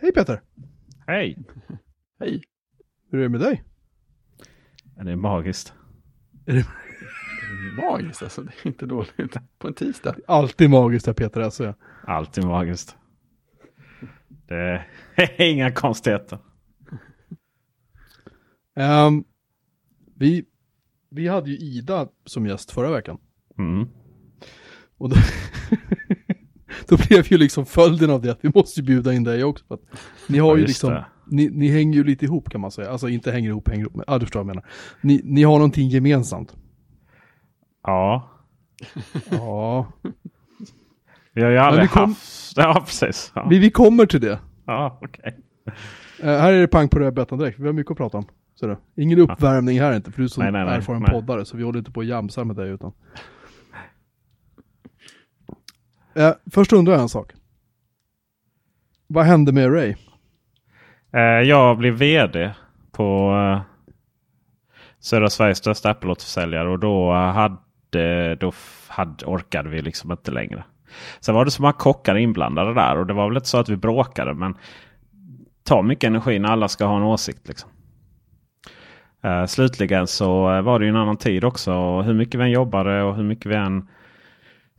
Hej Peter! Hej! Hej! Hur är det med dig? Det är magiskt. Är det Magiskt alltså, det är inte dåligt. På en tisdag. alltid magiskt där Peter, alltså. Ja. Alltid magiskt. Det är inga konstigheter. Ehm, vi, vi hade ju Ida som gäst förra veckan. Mm. Och då, då blev ju liksom följden av det att vi måste bjuda in dig också. För att ni har Ja, ju liksom, ni, ni hänger ju lite ihop kan man säga. Alltså inte hänger ihop, hänger ihop, men ja du förstår vad jag menar. Ni, ni har någonting gemensamt. Ja, Ja, vi har ju aldrig vi kom- haft... Ja, precis. Ja, vi, vi kommer till det. ja okej. Eh, här är det pang på rödbetan direkt, vi har mycket att prata om. Ingen uppvärmning här inte, för du är så Nej, nej, nej, erfaren nej. poddare, så vi håller inte på och jamsar med dig utan. Eh, först undrar jag en sak. Vad hände med Ray? Eh, Jag blev vd på eh, södra Sveriges största Apple-återförsäljare och då, eh, hade, då hade, orkade vi liksom inte längre. Sen var det så många kockar inblandade där och det var väl inte så att vi bråkade men tar mycket energi när alla ska ha en åsikt. Liksom. Eh, slutligen så eh, var det ju en annan tid också. Och hur mycket vi än jobbade och hur mycket vi än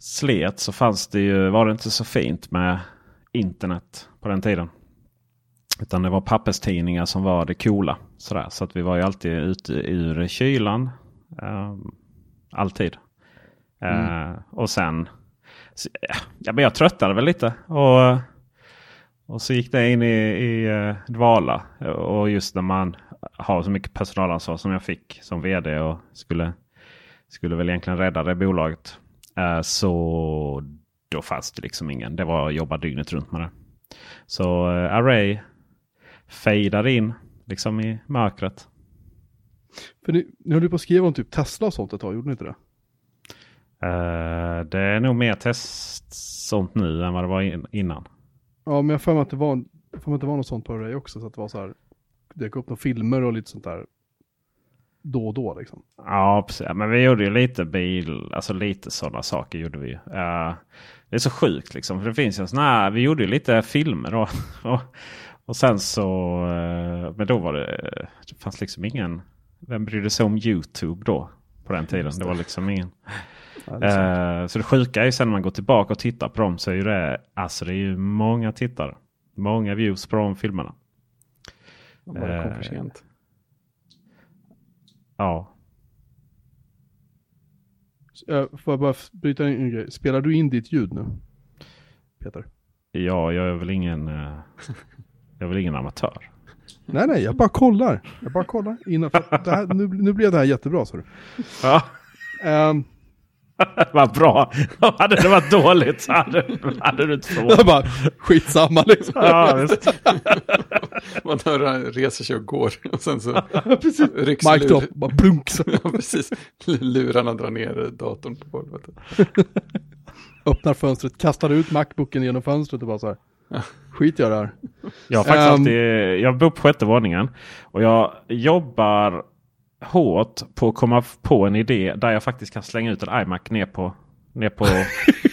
slet så fanns det ju, var det inte så fint med internet på den tiden. Utan det var papperstidningar som var det coola. Sådär. Så att vi var ju alltid ute ur kylan. eh, alltid. Eh, och sen... Så, ja, men jag tröttnade väl lite. Och, och så gick det in i, i eh, dvala. Och just när man har så mycket personalansvar som jag fick som vd och skulle, skulle väl egentligen rädda det bolaget. Eh, så då fanns det liksom ingen. Det var att jobba dygnet runt med det. Så eh, Array fejdade in liksom i mörkret. För ni, ni höll ju på att skriva om typ Tesla och sånt ett tag, gjorde ni inte det? Eh, det är nog mer test sånt nu än vad det var in, innan. Ja, men jag har för mig att det var, jag får mig att det var något sånt på Ray också, så att det var så här, dök upp några filmer och lite sånt där då och då liksom. Ja, precis. Men vi gjorde ju lite bil, alltså lite sådana saker gjorde vi ju. Eh, det är så sjukt liksom. För det finns ju en sån här, vi gjorde ju lite filmer då. och, och sen så, eh, men då var det, det fanns liksom ingen, vem brydde sig om YouTube då? På den tiden. Det var liksom ingen. Ja, det. Eh, så det sjuka är ju sen när man går tillbaka och tittar på dem så är ju det, alltså det är ju många tittare. Många views på de filmerna. De bara kom för sent. Ja. Eh, Får jag bara bryta in en grej? Spelar du in ditt ljud nu? Peter? Ja, jag är väl ingen, eh, jag är väl ingen amatör. Nej, nej, jag bara kollar. Jag bara kollar. Innan, för det här, nu, nu blev det här jättebra, så du. Ja, Um, vad bra. hade det varit dåligt så hade, hade du inte fått. bara, skitsamma liksom. Ja, visst. Man hör han reser sig och går och sen så precis. rycks Mic lur- drop, bara plunk. Så. Ja, precis. Lurarna drar ner datorn på golvet. Öppnar fönstret, kastar ut Macbooken genom fönstret och bara så här. Skit jag här. Jag har faktiskt Ehm. alltid, jag bor på sjätte våningen. Och jag jobbar hårt på att komma på en idé där jag faktiskt kan slänga ut en iMac ner på... Ner på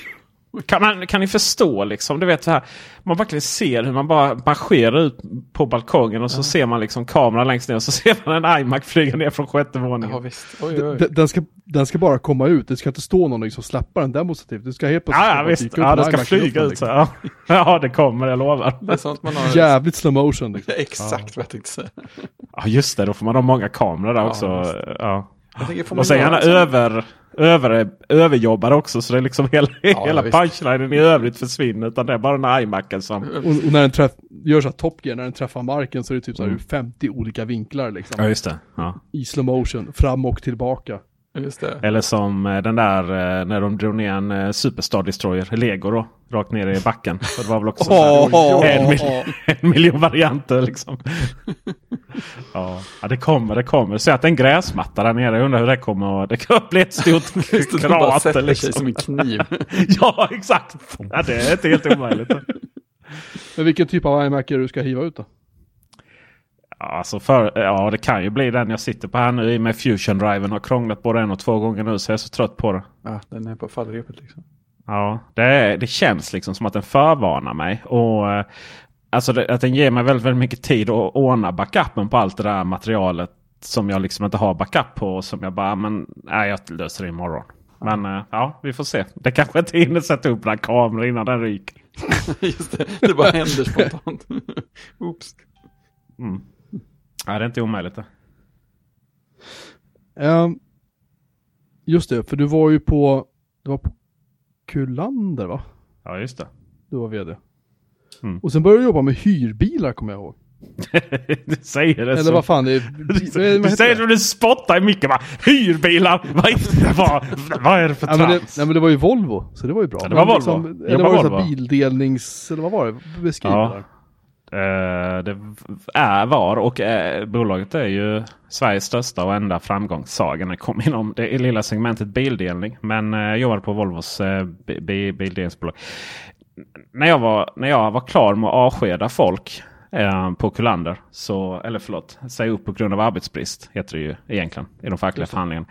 kan, man, kan ni förstå liksom? Du vet så här. Man verkligen ser hur man bara marscherar ut på balkongen och så ser man liksom kameran längst ner och så ser man en iMac flyga ner från sjätte våningen. Ja, visst. Oj, oj. Den, den, ska, den ska bara komma ut, det ska inte stå någon liksom släppa den demonstrativt. Det ska helt plötsligt Ja, ja visst. Ja, en det ska flyga ut så. liksom. Ja. ja, det kommer, jag lovar. Det är sånt man har. Jävligt slow motion liksom. Exakt vad jag tänkte säga. Ja, just det. Då får man ha många kameror där Ja, också. Ja. Jag tänker, får man Och sen gärna över, över, överjobbade också. Så det är liksom hela, Ja, hela visst. punchlinen i övrigt försvinner. Utan det är bara den här iMacen som... Och, och när den träff, gör så här Top Gear, när den träffar marken så är det typ så här ur 50 olika vinklar liksom. Mm. just det. Ja. I slow motion, fram och tillbaka. Just det. Eller som eh, den där eh, när de drog ner en eh, Superstar Destroyer, Lego då. Rakt ner i backen. Så det var väl också så här, Åh, en, mil en miljon varianter liksom. ja. ja, det kommer, det kommer. Så att en gräsmatta där nere. Jag undrar hur det kommer att... Det kommer att bli ett stort det, det krater liksom. som en kniv. Ja, exakt. Ja, det är inte helt omöjligt. Men vilken typ av iMac är det du ska hiva ut då? Ja, Alltså för, ja, det kan ju bli den jag sitter på här nu i och med Fusion-driven. Har krånglat både en och två gånger nu så jag är så trött på det. Ja, den är på fallrepet liksom. Ja, det, det känns liksom som att den förvarnar mig. Och, eh, Alltså det, att den ger mig väldigt, väldigt mycket tid att ordna backupen på allt det där materialet. Som jag liksom inte har backup på. Som jag bara, men nej, jag löser det imorgon. Men eh, ja, vi får se. Det kanske inte hinner sätta upp några kameror innan den ryker. Just det, det bara händer spontant. Oops. Mm. Nej, det är inte omöjligt det. Ehm, just det, för du var ju på, du var på Kullander va? Ja, just det. Du var vd. Mm. Och sen började du jobba med hyrbilar kommer jag ihåg. du säger det Eller så. vad fan det är. Du, du säger det? att du spottar i micken bara. Hyrbilar! Vad är det, vad, vad är det för Ja, men det, trams? nej men det var ju Volvo, så det var ju bra. Ja, det var Men Volvo. eller Jobbar var det Volvo. bildelnings, eller vad var det? Beskriv Ja. det där. Eh, det är, var och är, bolaget är ju Sveriges största och enda framgångssaga när det kommer inom det lilla segmentet bildelning. Men eh, jag jobbade på Volvos eh, bildelningsbolag. När jag, var, när jag var klar med att avskeda folk eh, på Kullander, så, eller förlåt, säga upp på grund av arbetsbrist heter det ju egentligen i de fackliga förhandlingarna.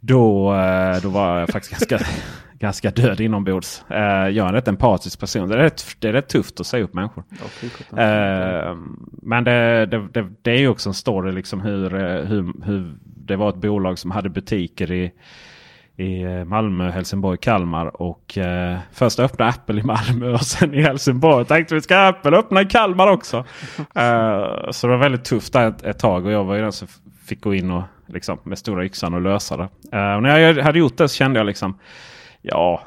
Då, eh, då var jag faktiskt ganska, ganska död inombords. Eh, jag är en rätt empatisk person. Det är rätt, det är rätt tufft att säga upp människor. Sjutton. Eh, men det, det, det, är ju också en story liksom hur, hur, hur det var ett bolag som hade butiker i, i eh, Malmö, Helsingborg, Kalmar. Och eh, först öppnade Apple i Malmö och sen i Helsingborg. Tänkte vi ska Apple öppna i Kalmar också. Eh, så det var väldigt tufft där ett, ett tag och jag var ju den som fick gå in och liksom, med stora yxan och lösa det. Eh, och när jag hade gjort det så kände jag liksom ja,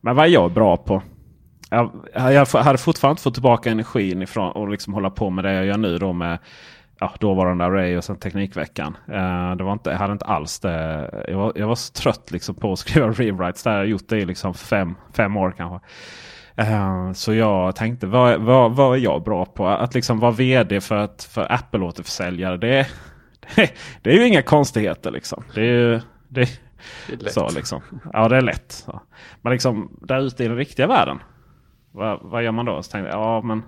men vad är jag bra på? Jag, jag hade fortfarande inte fått tillbaka energin ifrån och liksom hålla på med det jag gör nu då med ja, dåvarande Array och sen Teknikveckan. Eh, det var inte, jag hade inte alls det. Jag var, jag var så trött liksom på att skriva rewrites. Där jag gjort det i liksom fem, fem år kanske. Eh, så jag tänkte, vad, vad, vad är jag bra på? Att liksom vara vd för, ett, för Apple-återförsäljare. Det, det, det är ju inga konstigheter liksom. Det är ju, det, Det är så liksom. Ja, det är lätt. Så. Men liksom där ute i den riktiga världen. Vad, vad gör man då? Så tänkte jag, ja men.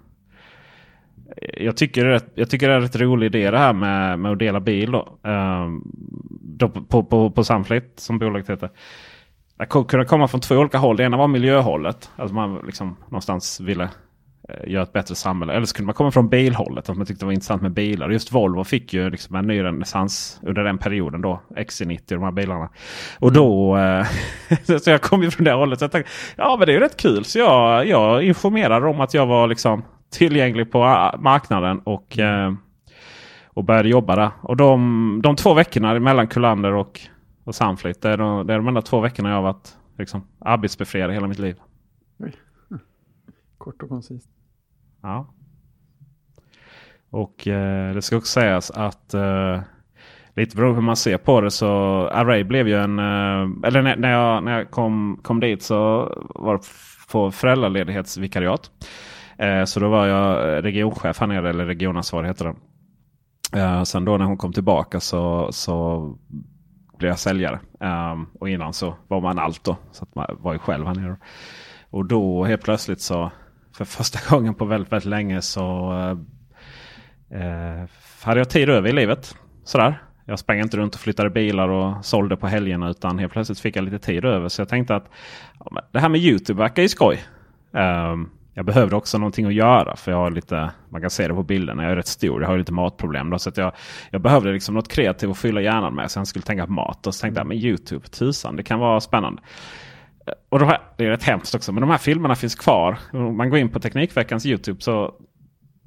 Jag tycker, det är rätt- jag tycker det är en rätt rolig idé det här med, med att dela bil. Då. Ehm, då på, på, på Sunflit som bolaget heter. Ko- kunde komma från två olika håll. Det ena var miljöhållet. Alltså man liksom någonstans ville eh, göra ett bättre samhälle. Eller så kunde man komma från bilhållet. Att man tyckte det var intressant med bilar. Just Volvo fick ju liksom en ny renässans under den perioden då. XC90 de här bilarna. Och då... Eh, så jag kom ju från det hållet. Så jag tänkte, ja men det är ju rätt kul. Så jag, jag informerade om att jag var liksom tillgänglig på ah, marknaden. Och, eh, och började jobba där. Och de, de två veckorna mellan Kullander och, och Sunflit. Det är, de, det är de enda två veckorna jag har varit liksom, arbetsbefriad hela mitt liv. Kort och koncist. Ja. Och eh, det ska också sägas att eh, lite beroende på hur man ser på det så Array blev ju en... Eh, eller när, när jag, när jag kom, kom dit så var det på föräldraledighetsvikariat. Eh, så då var jag eh, regionchef här nere, eller regionansvarig heter det. Eh, sen då när hon kom tillbaka så, så blev jag säljare. Ehm, och innan så var man allt då. Så att man var ju själv här nere. Och då helt plötsligt så för första gången på väldigt, väldigt länge så eh, hade jag tid över i livet. Sådär. Jag sprang inte runt och flyttade bilar och sålde på helgerna utan helt plötsligt fick jag lite tid över. Så jag tänkte att ja, men det här med YouTube verkar ju skoj. Ehm, jag behövde också någonting att göra för jag har lite, man kan se det på bilderna, jag är rätt stor, jag har lite matproblem. Då, så att jag, jag behövde liksom något kreativt att fylla hjärnan med så jag skulle tänka på mat. Och så tänkte jag, men YouTube, tusan, det kan vara spännande. Och de här, det är rätt hemskt också, men de här filmerna finns kvar. Om man går in på Teknikveckans YouTube så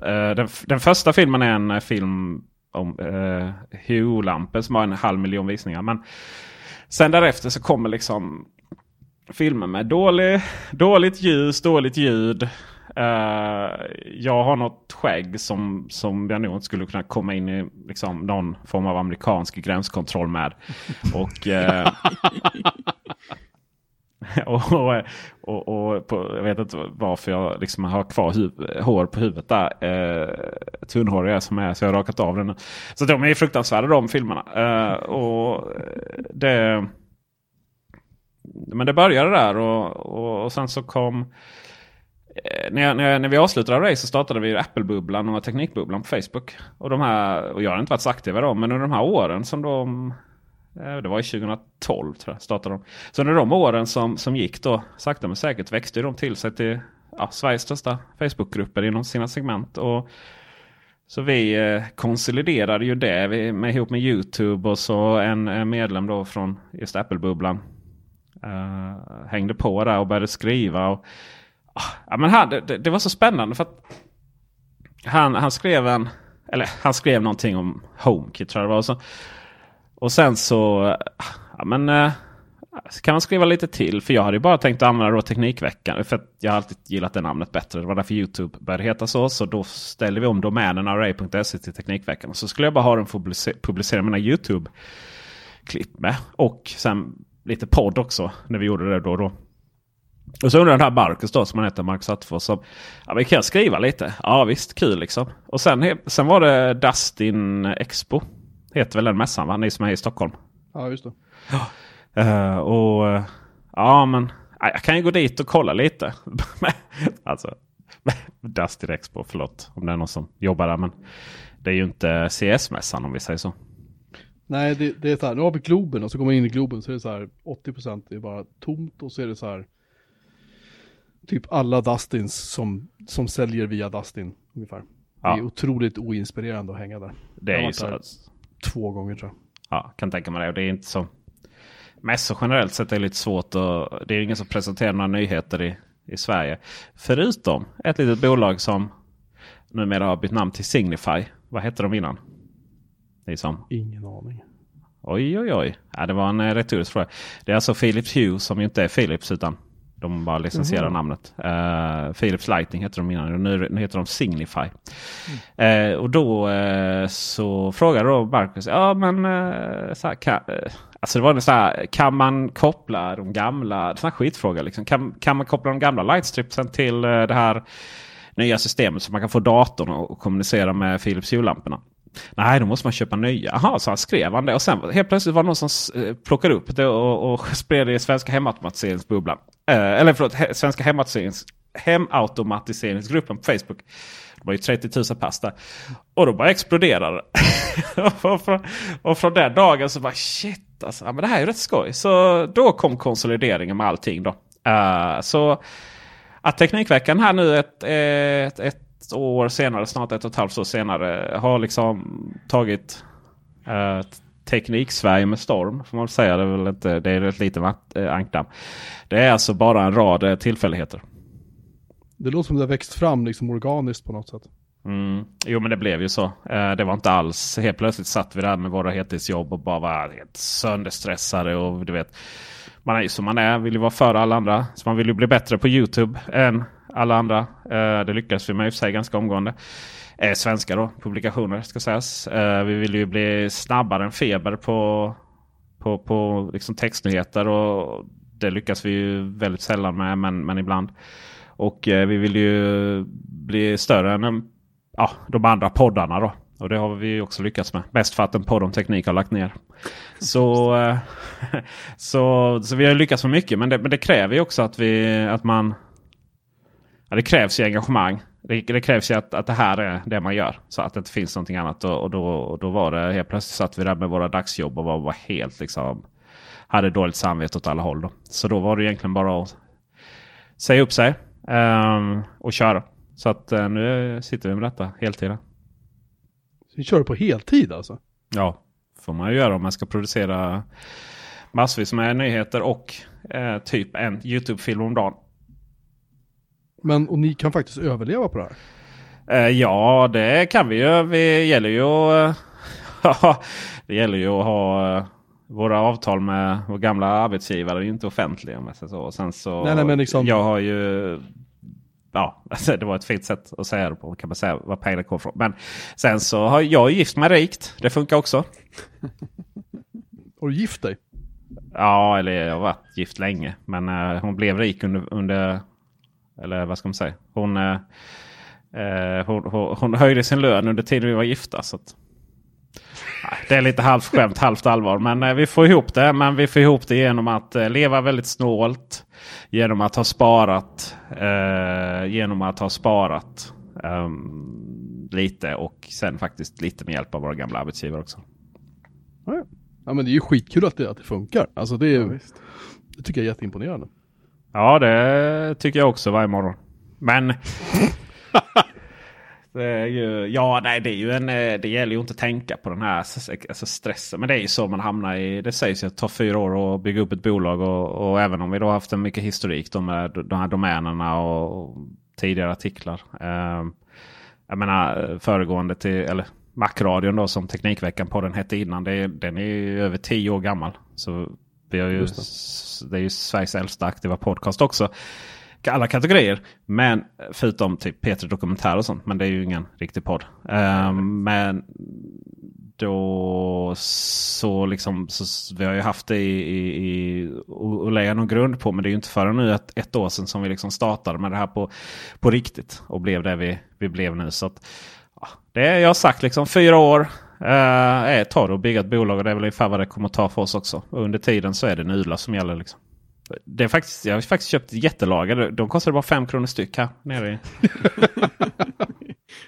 eh, den, den första filmen är en eh, film om eh, Hue-lampor som har en halv miljon visningar. Men sen därefter så kommer liksom filmer med dålig, dåligt ljus, dåligt ljud. Uh, jag har något skägg som, som jag nog inte skulle kunna komma in i liksom, någon form av amerikansk gränskontroll med. Och, uh, och, och, och, och på, jag vet inte varför jag liksom har kvar huv, hår på huvudet där. Eh, uh, tunnhårig jag som jag är så jag har rakat av den. Så de är fruktansvärda de filmerna. Uh, och det, men det började där och, och, och sen så kom eh, när, jag, när, jag, när vi avslutade Array så startade vi Apple-bubblan och Teknikbubblan på Facebook. Och, de här, och jag har inte varit så aktiv i dem, men under de här åren som de eh, det var i 2012 tror jag startade de. Så under de åren som, som gick då sakta men säkert växte de till sig till ja, Sveriges största Facebookgrupper inom sina segment. Och så vi eh, konsoliderade ju det vi, med, ihop med Youtube och så en, en medlem då från just Apple-bubblan. Uh, hängde på där och började skriva. Och, uh, ja, men han, det, det var så spännande för att han, han skrev en eller han skrev någonting om HomeKit tror jag det var. Och, så, och sen så ah, ja, men, eh, kan man skriva lite till. För jag hade ju bara tänkt att använda då Teknikveckan. För jag har alltid gillat det namnet bättre. Det var därför Youtube började heta så. Så då ställde vi om domänen array.se till Teknikveckan. Så skulle jag bara ha den publicera, publicera mina Youtube-klipp med. Och sen lite podd också. När vi gjorde det då och då. Och så undrar den här Marcus då som han heter, Marcus Attefors. Som, ja men kan jag skriva lite? Ja visst, kul liksom. Och sen, sen var det Dustin Expo. Heter väl den mässan va? Ni som är i Stockholm. Ja just det. Ja. Uh, och ja men jag kan ju gå dit och kolla lite. alltså Dustin Expo, förlåt om det är någon som jobbar där. Men det är ju inte CS-mässan om vi säger så. Nej, det, det är så här, nu har vi Globen och så går man in i Globen så är det så här 80% är bara tomt och så är det så här typ alla Dustins som, som säljer via Dustin ungefär. Ja. Det är otroligt oinspirerande att hänga där. Det är ju så. Två gånger tror jag. Ja, kan tänka mig det. Och det är inte så. Mässor generellt sett är lite svårt och det är ingen som presenterar några nyheter i, i Sverige. Förutom ett litet bolag som numera har bytt namn till Signify. Vad hette de innan? Ni som? Ingen aning. Oj, oj, oj. Ja, det var en retorisk fråga. Det är alltså Philips Hue som inte är Philips utan de bara licensierar mm. namnet. Uh, Philips Lighting heter de innan. Nu, nu heter de Signify. Mm. Uh, och då uh, så frågade då Marcus. Ja men så här, kan, alltså det var så här, kan man koppla de gamla. Sån här skitfråga liksom. Kan, kan man koppla de gamla lightstripsen till det här nya systemet så man kan få datorn och kommunicera med Philips Hue-lamporna? Nej, då måste man köpa nya. Jaha, så han skrev han det. Och sen helt plötsligt var det någon som eh, plockade upp det och, och spred det i Svenska hemautomatiseringsbubblan. Eh, eller förlåt, he, Svenska hemautomatiserings, hemautomatiseringsgruppen på Facebook. Det var ju 30 000 pasta. där. Och då bara exploderade och, från, och från den dagen så bara shit alltså. Men det här är ju rätt skoj. Så då kom konsolideringen med allting då. Uh, så att Teknikveckan här nu ett, ett, ett år senare, snart ett och ett halvt år senare, har liksom tagit eh, Teknik-Sverige med storm. Får man säga. Det är väl inte, det är ett litet äh, ankdamm. Det är alltså bara en rad äh, tillfälligheter. Det låter som det har växt fram liksom organiskt på något sätt. Mm. Jo men det blev ju så. Eh, det var inte alls. Helt plötsligt satt vi där med våra heltidsjobb och bara var helt sönderstressade. Och du vet, man är ju som man är. Vill ju vara före alla andra. Så man vill ju bli bättre på YouTube än alla andra. Eh, det lyckas vi med i och för sig ganska omgående. Eh, svenska då, publikationer ska sägas. Eh, vi vill ju bli snabbare än feber på, på, på liksom textnyheter. Och det lyckas vi ju väldigt sällan med, men, men ibland. Och eh, vi vill ju bli större än eh, ja, de andra poddarna då. Och det har vi också lyckats med. Bäst för att en podd om teknik har lagt ner. Så, eh, så, så vi har lyckats med mycket. Men det, men det kräver ju också att, vi, att man Ja, det krävs ju engagemang. Det, det, krävs ju att, att det här är det man gör. Så att det inte finns någonting annat. Och, och, då, och då var det helt plötsligt satt vi där med våra dagsjobb och var, var helt liksom. Hade dåligt samvete åt alla håll. Då. Så då var det egentligen bara att säga upp sig um, och köra. Så att uh, nu sitter vi med detta heltid. Så ni kör på heltid alltså? Ja, får man ju göra om man ska producera massvis med nyheter och uh, typ en YouTube-film om dagen. Men och ni kan faktiskt överleva på det här? Eh, ja, det kan vi ju. Det gäller ju att, det gäller ju att ha eh, våra avtal med våra gamla arbetsgivare är ju inte offentliga. Sig så. Sen så, nej, nej, men liksom... Jag har ju ja, alltså det var ett fint sätt att säga det på. Kan man säga vad pengarna kommer från. Men sen så har jag gift mig rikt. Det funkar också. har du gift dig? Ja, eller jag har varit gift länge. Men uh, hon blev rik under, under eller vad ska man säga? Hon, eh, eh, hon, hon, hon, höjde sin lön under tiden vi var gifta. Så att, det är lite halvt skämt, halvt allvar. Men eh, vi får ihop det. Men vi får ihop det genom att eh, leva väldigt snålt. Genom att ha sparat. Eh, genom att ha sparat um, lite. Och sen faktiskt lite med hjälp av våra gamla arbetsgivare också. Ja, men det är ju skitkul att det, att det funkar. Alltså det, är, ja, det tycker jag är jätteimponerande. Ja, det tycker jag också varje morgon. Men... det är ju, ja, nej, det är ju en... Eh, det gäller ju inte att tänka på den här alltså stressen. Men det är ju så man hamnar i. Det sägs ju att det tar fyra år att bygga upp ett bolag. Och, och även om vi då haft en mycket historik då med de här domänerna och, tidigare artiklar. Eh, jag menar eh, föregående till, eller Macradion då som Teknikveckan på den hette innan. Det, den är ju över tio år gammal. Så vi har ju, det. det är ju Sveriges äldsta aktiva podcast också. Alla kategorier. Men förutom typ Peter Dokumentär och sånt. Men det är ju ingen riktig podd. Ehm, men då så liksom. Så vi har ju haft det i, i, i och, och lägga någon grund på. Men det är ju inte förrän nu ett, ett år sedan som vi liksom startade med det här på, på riktigt. Och blev det vi, vi blev nu. Så att, ja, det är, jag har sagt liksom fyra år. Är tar det att bygga ett bolag och det är väl ungefär vad det kommer att ta för oss också. Och under tiden så är det nudlar som gäller. Liksom. Det är faktiskt, jag har faktiskt köpt jättelager. De kostar bara fem kronor styck här nere i.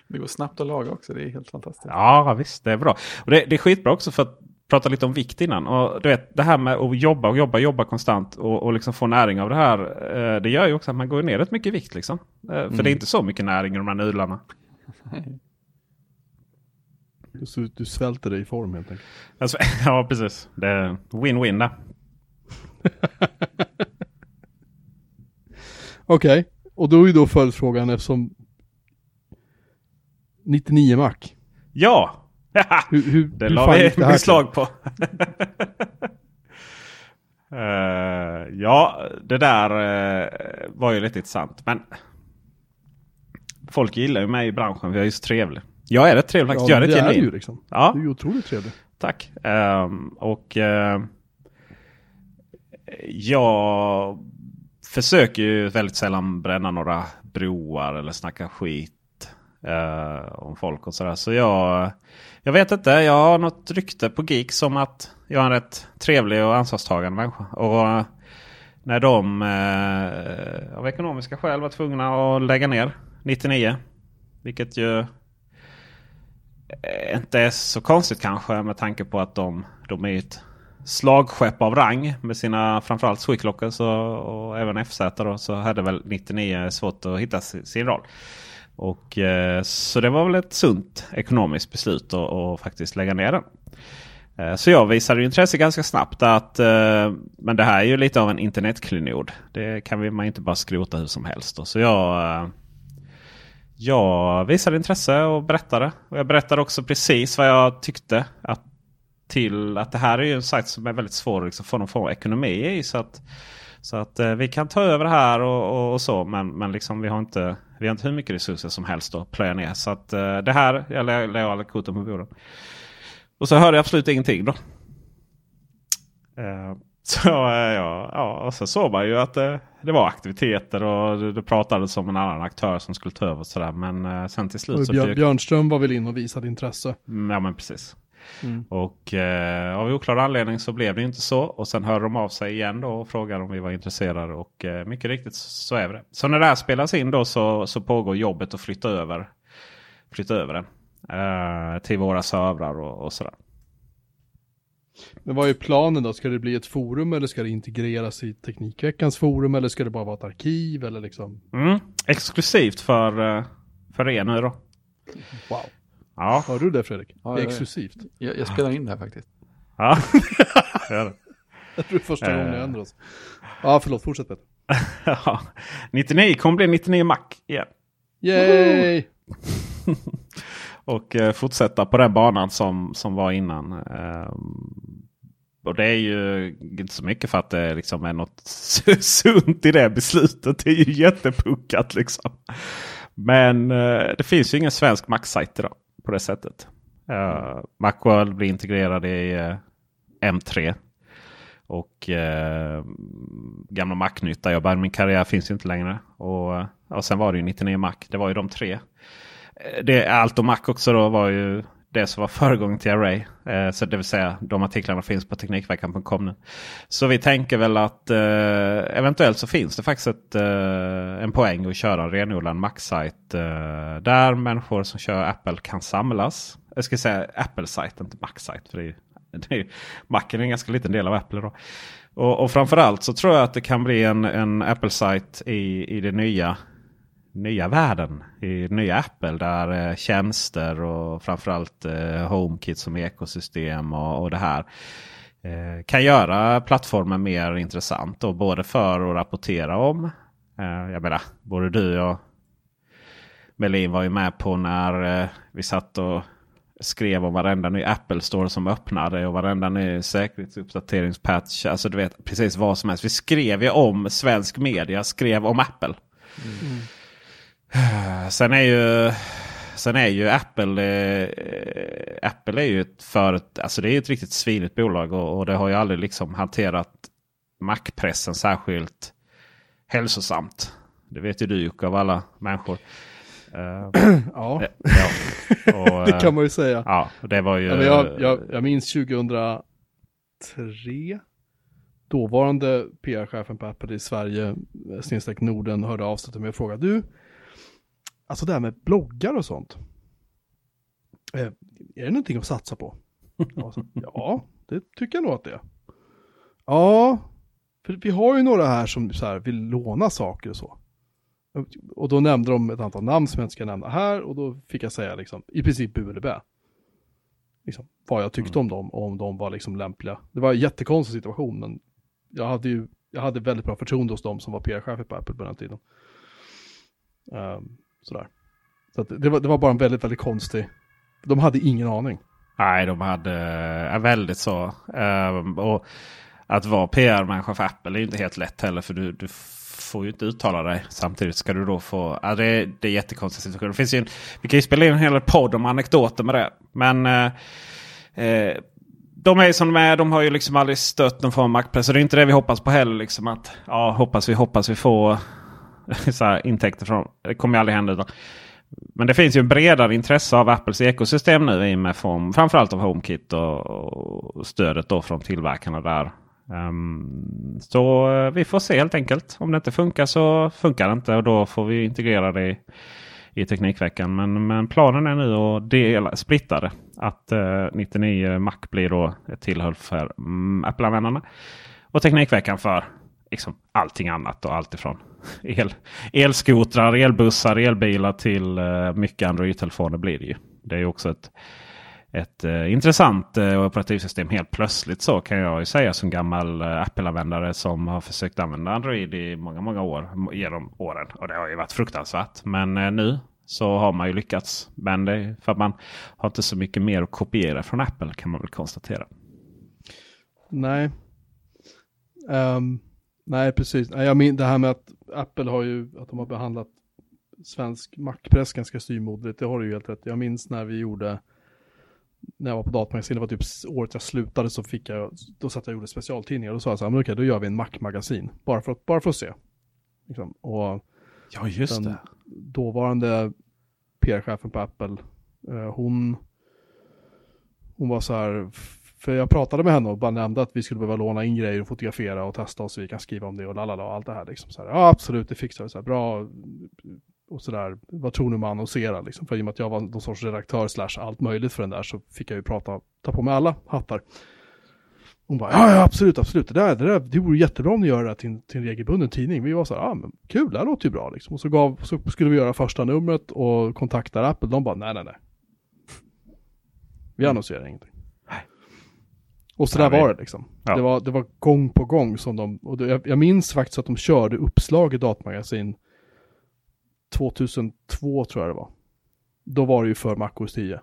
Det går snabbt att laga också. Det är helt fantastiskt. Ja visst, det är bra. Och det, det är skitbra också för att prata lite om vikt innan. Och du vet, det här med att jobba och jobba, jobba konstant och, och liksom få näring av det här. Eh, det gör ju också att man går ner rätt mycket i vikt. Liksom. Eh, för det är inte så mycket näring i de här nudlarna. Du, du svälter dig i form helt enkelt. Alltså, ja precis. Det är win-win där. Okej, och då är ju då följdfrågan eftersom 99 Mac. Ja! Hur, hur, Det hur la vi det här beslag på. Eh, ja, det där eh, var ju lite intressant. Men folk gillar ju mig i branschen. Vi är ju så trevlig. Jag är rätt trevlig faktiskt. jag är Ja, rätt är genuin. ju liksom. Ja. Du är ju otroligt trevlig. Tack. Ehm, och eh, jag försöker ju väldigt sällan bränna några broar eller snacka skit eh, om folk och sådär. Så jag, jag vet inte. Jag har något rykte på Geek som att jag är en rätt trevlig och ansvarstagande människa. Och eh, när de eh, av ekonomiska skäl var tvungna att lägga ner 99. Vilket ju Eh, inte är så konstigt kanske med tanke på att de, de är ett slagskepp av rang med sina framförallt Swicklockers och, och även FZ. Då, så hade väl 99 svårt att hitta sin, roll. Och, eh, så det var väl ett sunt ekonomiskt beslut att att faktiskt lägga ner den. Eh, Så jag visade intresse ganska snabbt. att eh, Men det här är ju lite av en internetklenod. Det kan vi- man inte bara skrota hur som helst. Då. Så jag, eh, jag visade intresse och berättade. Och jag berättade också precis vad jag tyckte. Att, till att det här är ju en sajt som är väldigt svår att liksom få någon form av ekonomi i. Så att, så att eh, vi kan ta över det här och, och, och så. Men, men liksom, vi, har inte, vi har inte hur mycket resurser som helst att plöja ner. Så att eh, det här, jag la la alla korten på bordet. Och så hörde jag absolut ingenting då. Eh, Så eh, ja, ja, och så såg man ju att det, det var aktiviteter och det, det pratades om en annan aktör som skulle ta över. Och sådär. Men eh, sen till slut så dök- Björnström var väl in och visade intresse. Mm, Ja men precis. Mm. Och eh, av oklar anledning så blev det inte så. Och sen hörde de av sig igen då och frågade om vi var intresserade. Och eh, mycket riktigt så är det. Så när det här spelas in då så, så pågår jobbet att flytta över, flytta över den. Eh, till våra servrar och, och sådär. Men vad är planen då? Ska det bli ett forum eller ska det integreras i Teknikveckans forum eller ska det bara vara ett arkiv eller liksom? Mm. Exklusivt för, eh, för er nu då. Wow. Ja. Hörde du det Fredrik? Ja, det är exklusivt. Jag, jag spelar in det här faktiskt. ja. Gör det. Jag tror det är första gången jag Eh. ändrar oss. Ja, förlåt, fortsätt Peter. Ja. 99 kommer bli 99 Mac igen. Yay! Och eh, fortsätta på den banan som, som var innan. Eh, och det är ju inte så mycket för att det liksom är något sunt i det beslutet. Det är ju jättepuckat liksom. Men eh, det finns ju ingen svensk Mac-sajt idag på det sättet. Uh, Macworld blir integrerad i M3. Och eh, gamla Mac-nytta. jag började min karriär finns ju inte längre. Och, och sen var det ju 99 Mac. Det var ju de tre. Eh, det, allt och Mac också då var ju det som var föregången till Array. Eh, så det vill säga de artiklarna finns på Teknikveckan.com nu. Så vi tänker väl att eh, eventuellt så finns det faktiskt ett, eh, en poäng att köra en renodlad Mac-sajt. Eh, där människor som kör Apple kan samlas. Jag ska säga Apple-sajt, inte Mac-sajt. För det är, ju- det är, ju- är en ganska liten del av Apple. Då. Och, och framförallt så tror jag att det kan bli en, en Apple-sajt i, i det nya nya världen. I nya Apple där eh, tjänster och framförallt eh, HomeKit som ekosystem och, och det här eh, kan göra plattformen mer intressant. Då, både för att rapportera om. Eh, jag menar, både du och Melin var ju med på när vi satt och skrev om varenda ny Apple Store som öppnade och varenda ny säkerhetsuppdateringspatch. Alltså du vet precis vad som helst. Vi skrev ju om svensk media, skrev om Apple. Mm. Sen är ju Sen är ju Apple eh, Apple är ju ett, för, alltså det är ett riktigt svinigt bolag och, och det har ju aldrig liksom hanterat Mac-pressen särskilt hälsosamt. Det vet ju du Jocke av alla människor. Uh, ja, ja. Och, det kan man ju säga. Ja, det var ju... Ja, jag, jag, jag minns 2003. Dåvarande PR-chefen på Apple i Sverige, snedstreck Norden, hörde av sig till mig och frågade du, alltså det här med bloggar och sånt. Eh, är det någonting att satsa på? Så, ja, det tycker jag nog att det är. Ja, för vi har ju några här som så här, vill låna saker och så. Och då nämnde de ett antal namn som jag inte ska nämna här och då fick jag säga liksom i princip bu eller bä. Liksom, vad jag tyckte mm. om dem och om de var liksom lämpliga. Det var en jättekonstig situation men jag hade ju jag hade väldigt bra förtroende hos dem som var PR-chefer på Apple på den tiden. Um, sådär. Så det, var, det var bara en väldigt, väldigt konstig, de hade ingen aning. Nej, de hade äh, väldigt så. Um, och att vara PR-människa för Apple är inte helt lätt heller. För du, du får ju inte uttala dig. Samtidigt ska du då få... Ja, det, är, det är jättekonstig situation. Det finns ju en, vi kan ju spela in en hel podd om anekdoter med det. Men eh, eh, de är som de är. De har ju liksom aldrig stött någon form av maktpress. Så det är inte det vi hoppas på heller. Liksom att, ja, hoppas vi hoppas vi får så här, intäkter från Det kommer ju aldrig hända. Utan, men det finns ju en bredare intresse av Apples ekosystem nu i med form framförallt av HomeKit och, och stödet då från tillverkarna där. Um, så eh, vi får se helt enkelt. Om det inte funkar så funkar det inte och då får vi integrera det i, i Teknikveckan. Men, men planen är nu att dela, splitta det. Att eh, uh, 99 Mac blir då ett tillhåll för um, Apple-användarna. Och Teknikveckan för liksom, allting annat. Och allt ifrån el, elskotrar, elbussar, elbilar till uh, mycket Android-telefoner blir det ju. Det är ju också ett ett eh, intressant eh, operativsystem helt plötsligt så kan jag ju säga som gammal Apple-användare som har försökt använda Android i många, många år genom åren. Och det har ju varit fruktansvärt. Men nu så har man ju lyckats. Men det är för att man har inte så mycket mer att kopiera från Apple kan man väl konstatera. Nej. Um, nej, precis. Jag min, det här med att Apple har ju att de har behandlat svensk Mac-press ganska styrmodligt. Det har du ju helt rätt. Jag minns när vi gjorde när jag var på datamagasinet, det var typ året jag slutade så fick jag, då satt jag och gjorde specialtidningar och då sa jag så här, men okej då gör vi en Mac-magasin, bara för, att, bara för att se. Liksom. Och ja, just det. Dåvarande PR-chefen på Apple, eh, hon, hon var så här, för jag pratade med henne och bara nämnde att vi skulle behöva låna in grejer och fotografera och testa och så vi kan skriva om det och lalala och allt det här liksom. Så här, ja absolut, det fixar vi, så här, bra och sådär, vad tror ni om att annonsera liksom? För i och med att jag var någon sorts redaktör slash allt möjligt för den där så fick jag ju prata, ta på mig alla hattar. Hon bara, ja, ja absolut, absolut, det där, det där, det vore jättebra om ni gör det till, till en regelbunden tidning. Vi var så här, ja men kul, det här låter ju bra liksom. Och så, gav, så skulle vi göra första numret och kontaktar Apple, de bara, nej, nej, nej. Vi annonserar ingenting. Och så där var det liksom. Ja. Det, var, det var gång på gång som de, och det, jag, jag minns faktiskt att de körde uppslag i datamagasin 2002 tror jag det var. Då var det ju för MacOS 10.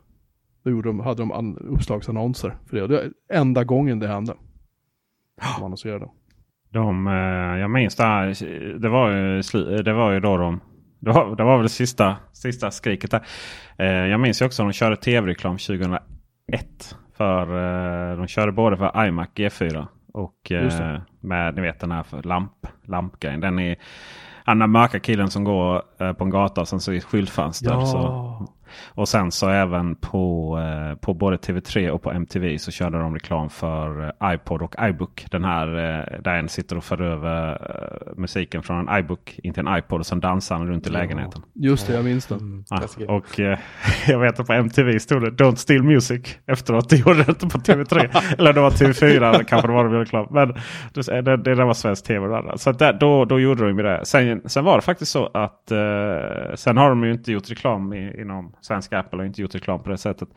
Då gjorde de, hade de uppslagsannonser för det. Och det var enda gången det hände. De annonserade. De, eh, jag minns det här, det var ju, det var ju då de det var, det var väl sista, sista skriket där. Eh, jag minns ju också att de körde tv-reklam 2001. För eh, de körde både för iMac G4 och med ni vet den här för lamp, lampgrejen. Den han den mörka killen som går eh, på en gata och sen så i ett skyltfönster. Ja. Så, Och sen så även på, eh, på både TV3 och på MTV så körde de reklam för eh, iPod och iBook. Den här eh, där en sitter och för över eh, musiken från en iBook in till en iPod och sen dansar han runt i lägenheten. Just det, jag minns den. Ja, Klassiker. och eh, jag vet att på MTV stod det Don't steal music efteråt. Det gjorde det inte på TV3. Eller det var TV4 kanske det var det reklam. Men det, det, det där var svensk TV. Där. Så där, då, då gjorde de ju det. Sen, sen var det faktiskt så att eh, sen har de ju inte gjort reklam i, inom svenska Apple och inte gjort reklam på det sättet.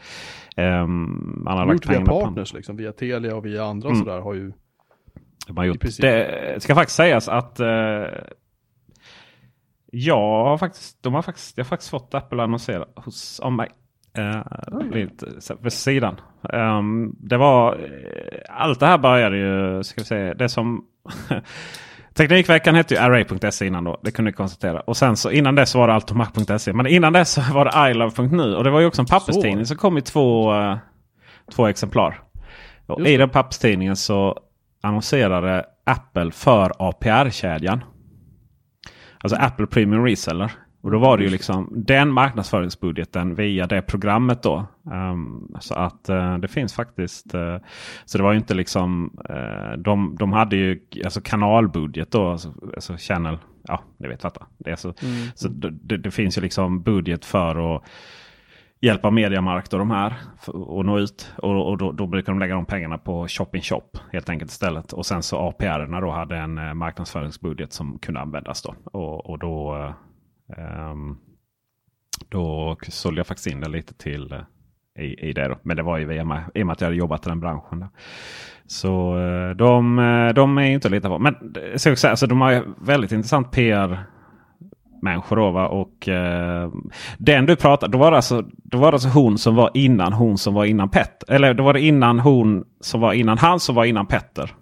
Um, man har De har lagt gjort via pengarna på partners liksom, via Telia och via andra Mm. sådär har ju. De har gjort. princip. Det ska faktiskt sägas att eh, jag har faktiskt, de har faktiskt, jag har faktiskt fått Apple annonsera hos, om mig. Uh, vid sidan. Ehm, det var, eh, allt det här började ju, ska vi säga, det som Teknikveckan hette ju Array.se innan då. Det kunde vi konstatera. Och sen så innan dess var det Altomac.se. Men innan dess så var det iLove.nu. Och det var ju också en papperstidning. Så kom i två, eh, två exemplar. Och Just I den papperstidningen så annonserade Apple för APR-kedjan. Alltså Apple Premium Reseller. Och då var det ju liksom den marknadsföringsbudgeten via det programmet då. Ehm, så att eh, det finns faktiskt. eh, så det var ju inte liksom. eh, de, de hade ju alltså kanalbudget då. Alltså, alltså channel. Ja, ni vet vad det är. Så, så det, det, finns ju liksom budget för att hjälpa Mediamarkt och de här att nå ut. Och, och då, då brukar de lägga de pengarna på Shop in Shop helt enkelt istället. Och sen så APR då hade en marknadsföringsbudget som kunde användas då. Och, och då, Um, då sålde jag faktiskt in det lite till uh, i, i det. Då. Men det var ju via mig, i och med att jag hade jobbat i den branschen. Då. Så eh, de, eh, de är ju inte att lita på. Men så säga, alltså, de har ju väldigt intressant PR människor. Då, va? Och eh, den du pratade, då var, det alltså, då var det alltså hon som var innan hon som var innan Petter. Eller då var det innan hon som var innan han som var innan Petter.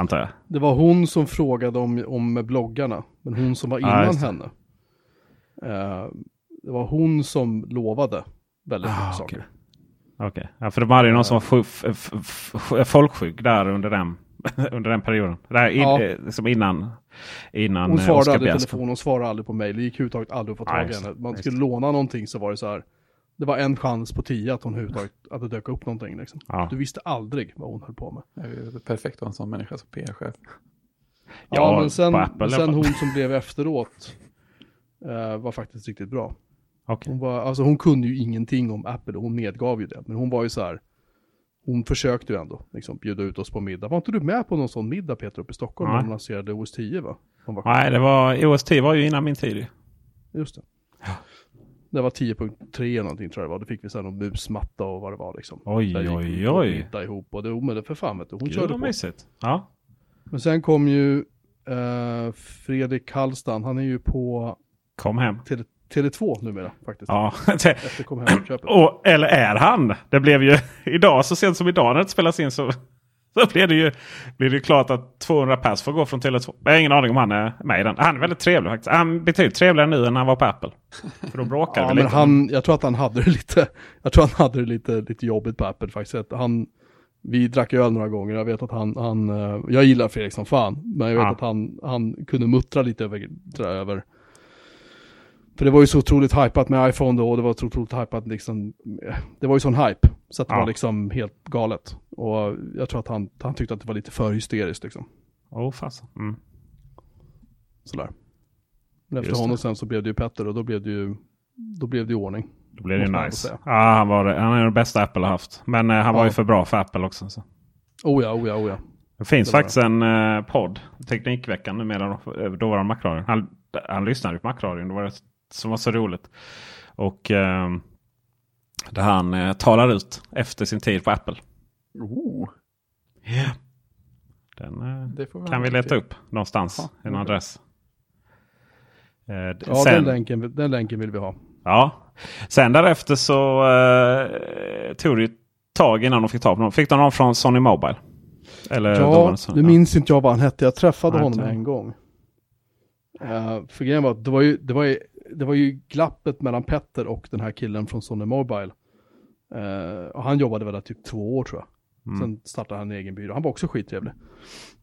Antar jag. Det var hon som frågade om, om bloggarna. Men hon som var innan det. henne. Eh, det var hon som lovade väldigt Ah, mycket saker. Okej, ja, för de hade ju någon som var f- folksjuk där under den, under den perioden. Det här in, Ja. eh, liksom innan, innan Hon eh, svarade Oscar aldrig i telefon, hon svarade aldrig på mail. Det gick överhuvudtaget aldrig att få tag i henne. Man skulle låna någonting så var det så här. Det var en chans på tio att hon överhuvudtaget, att det dök upp någonting liksom. Ja. Du visste aldrig vad hon höll på med. Det är ju perfekt att ha en sån människa som PR-chef. Ja, Ja, men sen, Apple sen hon som blev efteråt eh, var faktiskt riktigt bra. Okej. Hon, var, alltså hon kunde ju ingenting om Apple och hon medgav ju det. Men hon var ju så här, hon försökte ju ändå liksom, bjuda ut oss på middag. Var inte du med på någon sån middag Peter uppe i Stockholm Nej. när de lanserade OS 10 va? Var, Nej, det var, OS 10 var ju innan min tid. Just det. Det var 10.3 eller någonting tror jag det var. Då fick vi sen någon musmatta och vad det var liksom. Oj, oj, oj. middag ihop och det, det för fan vet du, hon Gud körde på. mysigt. Ja. Men sen kom ju eh, Fredrik Hallstan, han är ju på Kom hem. Tele, Tele2 numera faktiskt. Ja. Efter kom hem-köpet. Och, eller är han? Det blev ju idag, så sent som idag när det spelas in så, så blev det ju blir det ju klart att 200 pers får gå från Tele2. Jag har ingen aning om han är med i den. Han är väldigt trevlig faktiskt. Han är betydligt trevligare nu än när han var på Apple. För då bråkade Ja, vi men lite. han, jag tror att han hade det lite, jag tror han hade det lite, lite jobbigt på Apple faktiskt. Han, vi drack öl några gånger, jag vet att han, han eh, jag gillar Fredrik som fan, men jag vet Ja. att han, han kunde muttra lite över, över för det var ju så otroligt hypat med iPhone då, och det var så otroligt hypat liksom, det var ju sån hype, så att det Ja. var liksom helt galet. Och jag tror att han, han tyckte att det var lite för hysteriskt liksom, Åh fasen. Mm. sådär. Men efter Just det. honom sen så blev det ju Petter och då blev det ju, då blev det ju ordning. Då blev det ju nice. Ja, han, var, det- han är den bästa Apple har haft. Men eh, han var Ja. ju för bra för Apple också. Så. Oh ja, oh ja, oh ja. Det finns Det var faktiskt en eh, podd, Teknikveckan numera, eh, dåvarande Macradion. Han, han lyssnade på Macradion, det var det som var så roligt. Och eh, där han eh, talar ut efter sin tid på Apple. Oh, Den eh, kan vi leta upp någonstans, i en okej. adress. Eh, Ja, sen, den, länken, den länken vill vi ha. ja. sen därefter så eh, tog det ju tag innan de fick tag på någon. Fick de någon från Sony Mobile? Eller Ja, nu minns inte jag vad han hette. Jag träffade Nej, honom inte en gång. Uh, för grejen var att det var, ju, det, var ju, det var ju glappet mellan Petter och den här killen från Sony Mobile. Eh, och han jobbade väl där typ två år tror jag. Mm. Sen startade han en egen byrå. Han var också skittrevlig.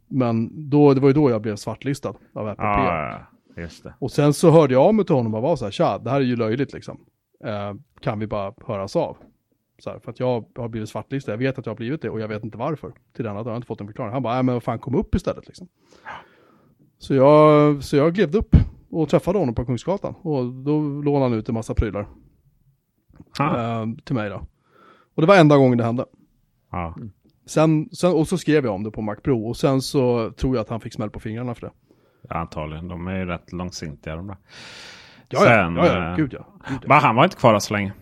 Men då, det var ju då jag blev svartlistad av Apple PR. Ja, just det. Och sen så hörde jag av mig till honom och var så här, tja, det här är ju löjligt liksom. Eh, kan vi bara höras av? Så här, för att jag har blivit svartlistad, jag vet att jag har blivit det och jag vet inte varför. Till dag har jag inte fått en förklaring. Han bara, nej men vad fan kom upp istället liksom. Så jag, så jag gled upp och träffade honom på Kungsgatan. Och då lånade han ut en massa prylar Ah. eh, till mig då. Och det var enda gången det hände. Ja. Sen, sen, och så skrev jag om det på Mac Pro och sen så tror jag att han fick smäll på fingrarna för det. Ja, Antagligen. De är ju rätt långsintiga de där. Ja, Sen, ja, ja, ja eh, gud ja. Gud, ja. Men han var inte kvar så länge.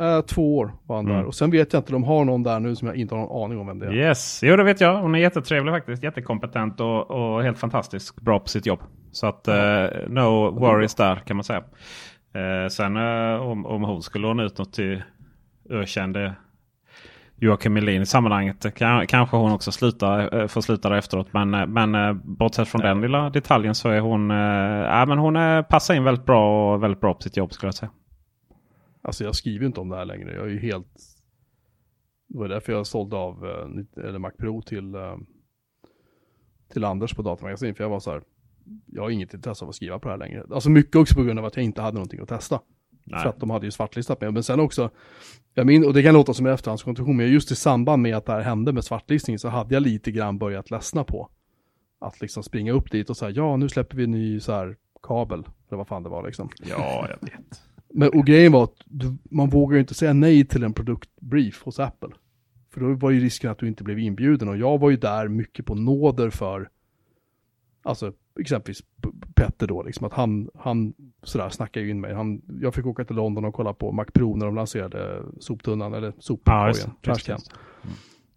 Eh, två år var han där. Mm. Och sen vet jag inte, de har någon där nu som jag inte har någon aning om vem det är. Yes, jo det vet jag. Hon är jättetrevlig faktiskt. Jättekompetent och, och helt fantastiskt bra på sitt jobb. Så att eh, no worries där kan man säga. Eh, sen eh, om, om hon skulle låna ut något till ökände Joakim Melin i sammanhanget. Kan, kanske hon också slutar, eh, får sluta där efteråt. Men, eh, men eh, bortsett från den lilla detaljen så är hon, eh, ja, men hon eh, passar in väldigt bra och väldigt bra på sitt jobb skulle jag säga. Alltså jag skriver inte om det här längre. Jag är ju helt... Det var därför jag sålde av eh, eller Mac Pro till, eh, till Anders på Datamagasin. För jag var så här, jag har inget intresse av att skriva på det här längre. Alltså mycket också på grund av att jag inte hade någonting att testa. Nej. För att de hade ju svartlistat mig. Men sen också, jag min, och det kan låta som en efterhandskonstruktion, men just i samband med att det här hände med svartlistningen så hade jag lite grann börjat ledsna på att liksom springa upp dit och säga ja nu släpper vi en ny så här kabel, eller vad fan det var liksom. Ja, jag vet. Men och grejen var att du, man vågar ju inte säga nej till en produktbrief hos Apple. För då var ju risken att du inte blev inbjuden och jag var ju där mycket på nåder för, alltså exempelvis Petter då, liksom att han, han sådär snackade ju in mig. Han, jag fick åka till London och kolla på Mac Pro när de lanserade soptunnan, eller sopkorgen, trashcan. det.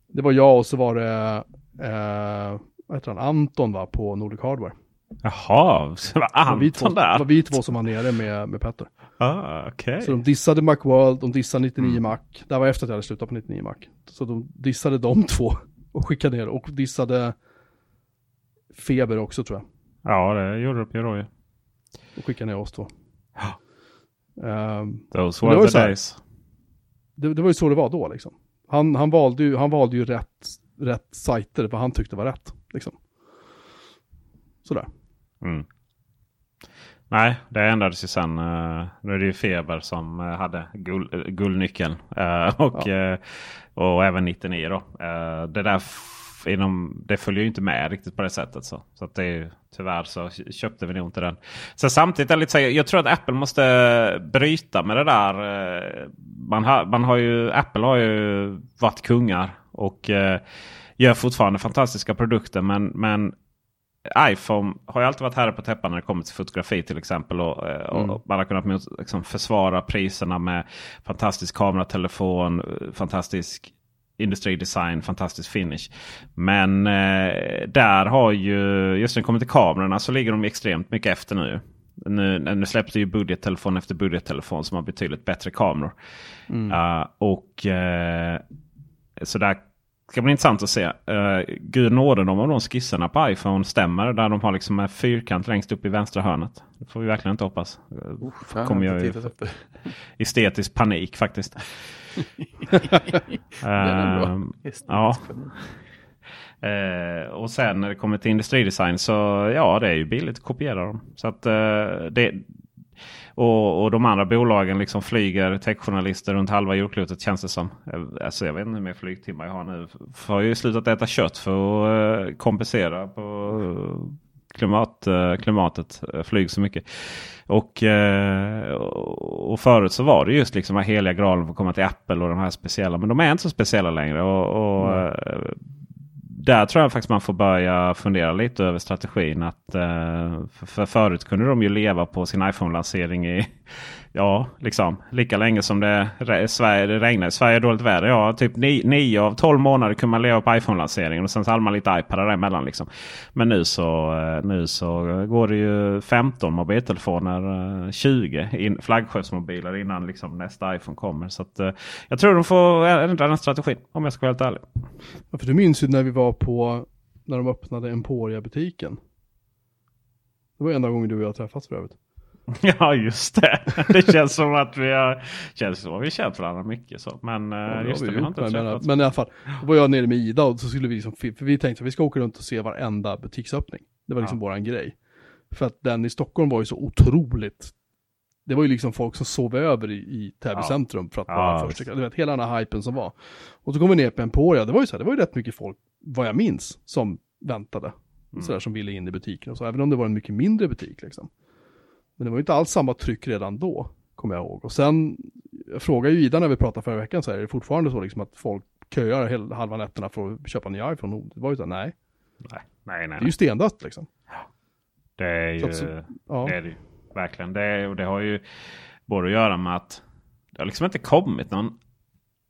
Det var jag och så var det, eh, vad heter han, Anton va, på Nordic Hardware. Jaha, så var Det var vi två, Anton det där? var vi två som var nere med, med Petter. Ah, Okej. Så de dissade Macworld, de dissade 99 Mm. Mac. Det här var efter att jag hade slutat på 99 Mac. Så de dissade de två och skickade ner och dissade Feber också tror jag. Ja, det gjorde de ju. Och skickade ner oss två. Ehm, Those det were var the days. det, det var ju så det var då liksom. Han, han, valde, ju, han valde ju rätt, rätt sajter, vad han tyckte var rätt. Liksom. Sådär. Mm. Nej, det ändrades ju sen. eh, nu är det ju Feber som eh, hade guld, eh, guldnyckeln. och, eh, och även 99 då. Det där inom, det följer ju inte med riktigt på det sättet. Så, så att det är, tyvärr så köpte vi nog inte den. Så samtidigt är det lite så, jag tror att Apple måste bryta med det där. Man har, man har ju, Apple har ju varit kungar och eh, gör fortfarande fantastiska produkter. Men, men iPhone har ju alltid varit herre på täppan när det kommer till fotografi till exempel. Och, eh, och Mm. Man har kunnat liksom, försvara priserna med fantastisk kameratelefon, fantastisk industridesign, fantastisk finish. Men eh, där har ju, just när det kommer till kamerorna så ligger de extremt mycket efter nu. Nu, nu släpps det ju budgettelefon efter budgettelefon som har betydligt bättre kameror. Mm. Uh, och uh, så där ska bli intressant att se. Uh, Gud nåde dem om de skisserna på iPhone stämmer. Där de har liksom en fyrkant längst upp i vänstra hörnet. Det får vi verkligen inte hoppas. Uh, Jag kommer jag efter. estetisk panik faktiskt. Estetisk ja. Eh, och sen när det kommer till industridesign så ja det är ju billigt att kopiera dem. Så att, eh, det, och, och de andra bolagen liksom flyger techjournalister runt halva jordklotet känns det som. Eh, Alltså jag vet inte hur många flygtimmar jag har nu. För jag har ju slutat äta kött för att eh, kompensera på eh, klimat, klimatet. Flyg så mycket. Och, och förut så var det just liksom heliga graalen för att komma till Apple och de här speciella. Men de är inte så speciella längre. Och, och eh, där tror jag faktiskt man får börja fundera lite över strategin. Att, eh, för förut kunde de ju leva på sin iPhone-lansering i ja, liksom lika länge som det, Sverige, det regnar. i Sverige är dåligt väder. Ja, typ 9 av 12 månader kunde man leva på iPhone-lanseringen. Och sen så hade man lite iPadar däremellan. Liksom. Men nu så, eh, nu så går det ju 15 mobiltelefoner, eh, 20 in, flaggskeppsmobiler innan liksom nästa iPhone kommer. Så att, eh, jag tror de får ändra den strategin om jag ska vara helt ärlig. Ja, för du minns ju när vi var på, när de öppnade Emporia-butiken. Det var enda gången du och jag träffats för övrigt. Ja just det. Det känns som att vi har, känns som att vi känt varandra mycket. Så. Men Ja, ja, det just har det, vi vi har inte men, men, men i alla fall, då var jag nere med Ida och så skulle vi liksom, för vi tänkte att vi ska åka runt och se varenda butiksöppning. Det var liksom våran grej. För att den i Stockholm var ju så otroligt Det var ju liksom folk som sov över i, i Täby Ja. centrum för att Ja, vara visst. första. Du vet, hela den här hypen som var. Och så kom vi ner på Emporia, det var ju så här, det var ju rätt mycket folk, vad jag minns, som väntade. Mm. Sådär som ville in i butiken och så, även om det var en mycket mindre butik liksom. Men det var ju inte alls samma tryck redan då, kommer jag ihåg. Och sen, jag frågade ju Ida när vi pratade förra veckan, så här, är det fortfarande så liksom att folk köar hel, halva nätterna för att köpa en ny iPhone? Det var ju så här, nej, Nej, nej, nej. det är ju stendött liksom. Det är Så ju... att så- Ja. Det är det ju. Verkligen. Det, är, och det har ju både att göra med att det har liksom inte kommit någon...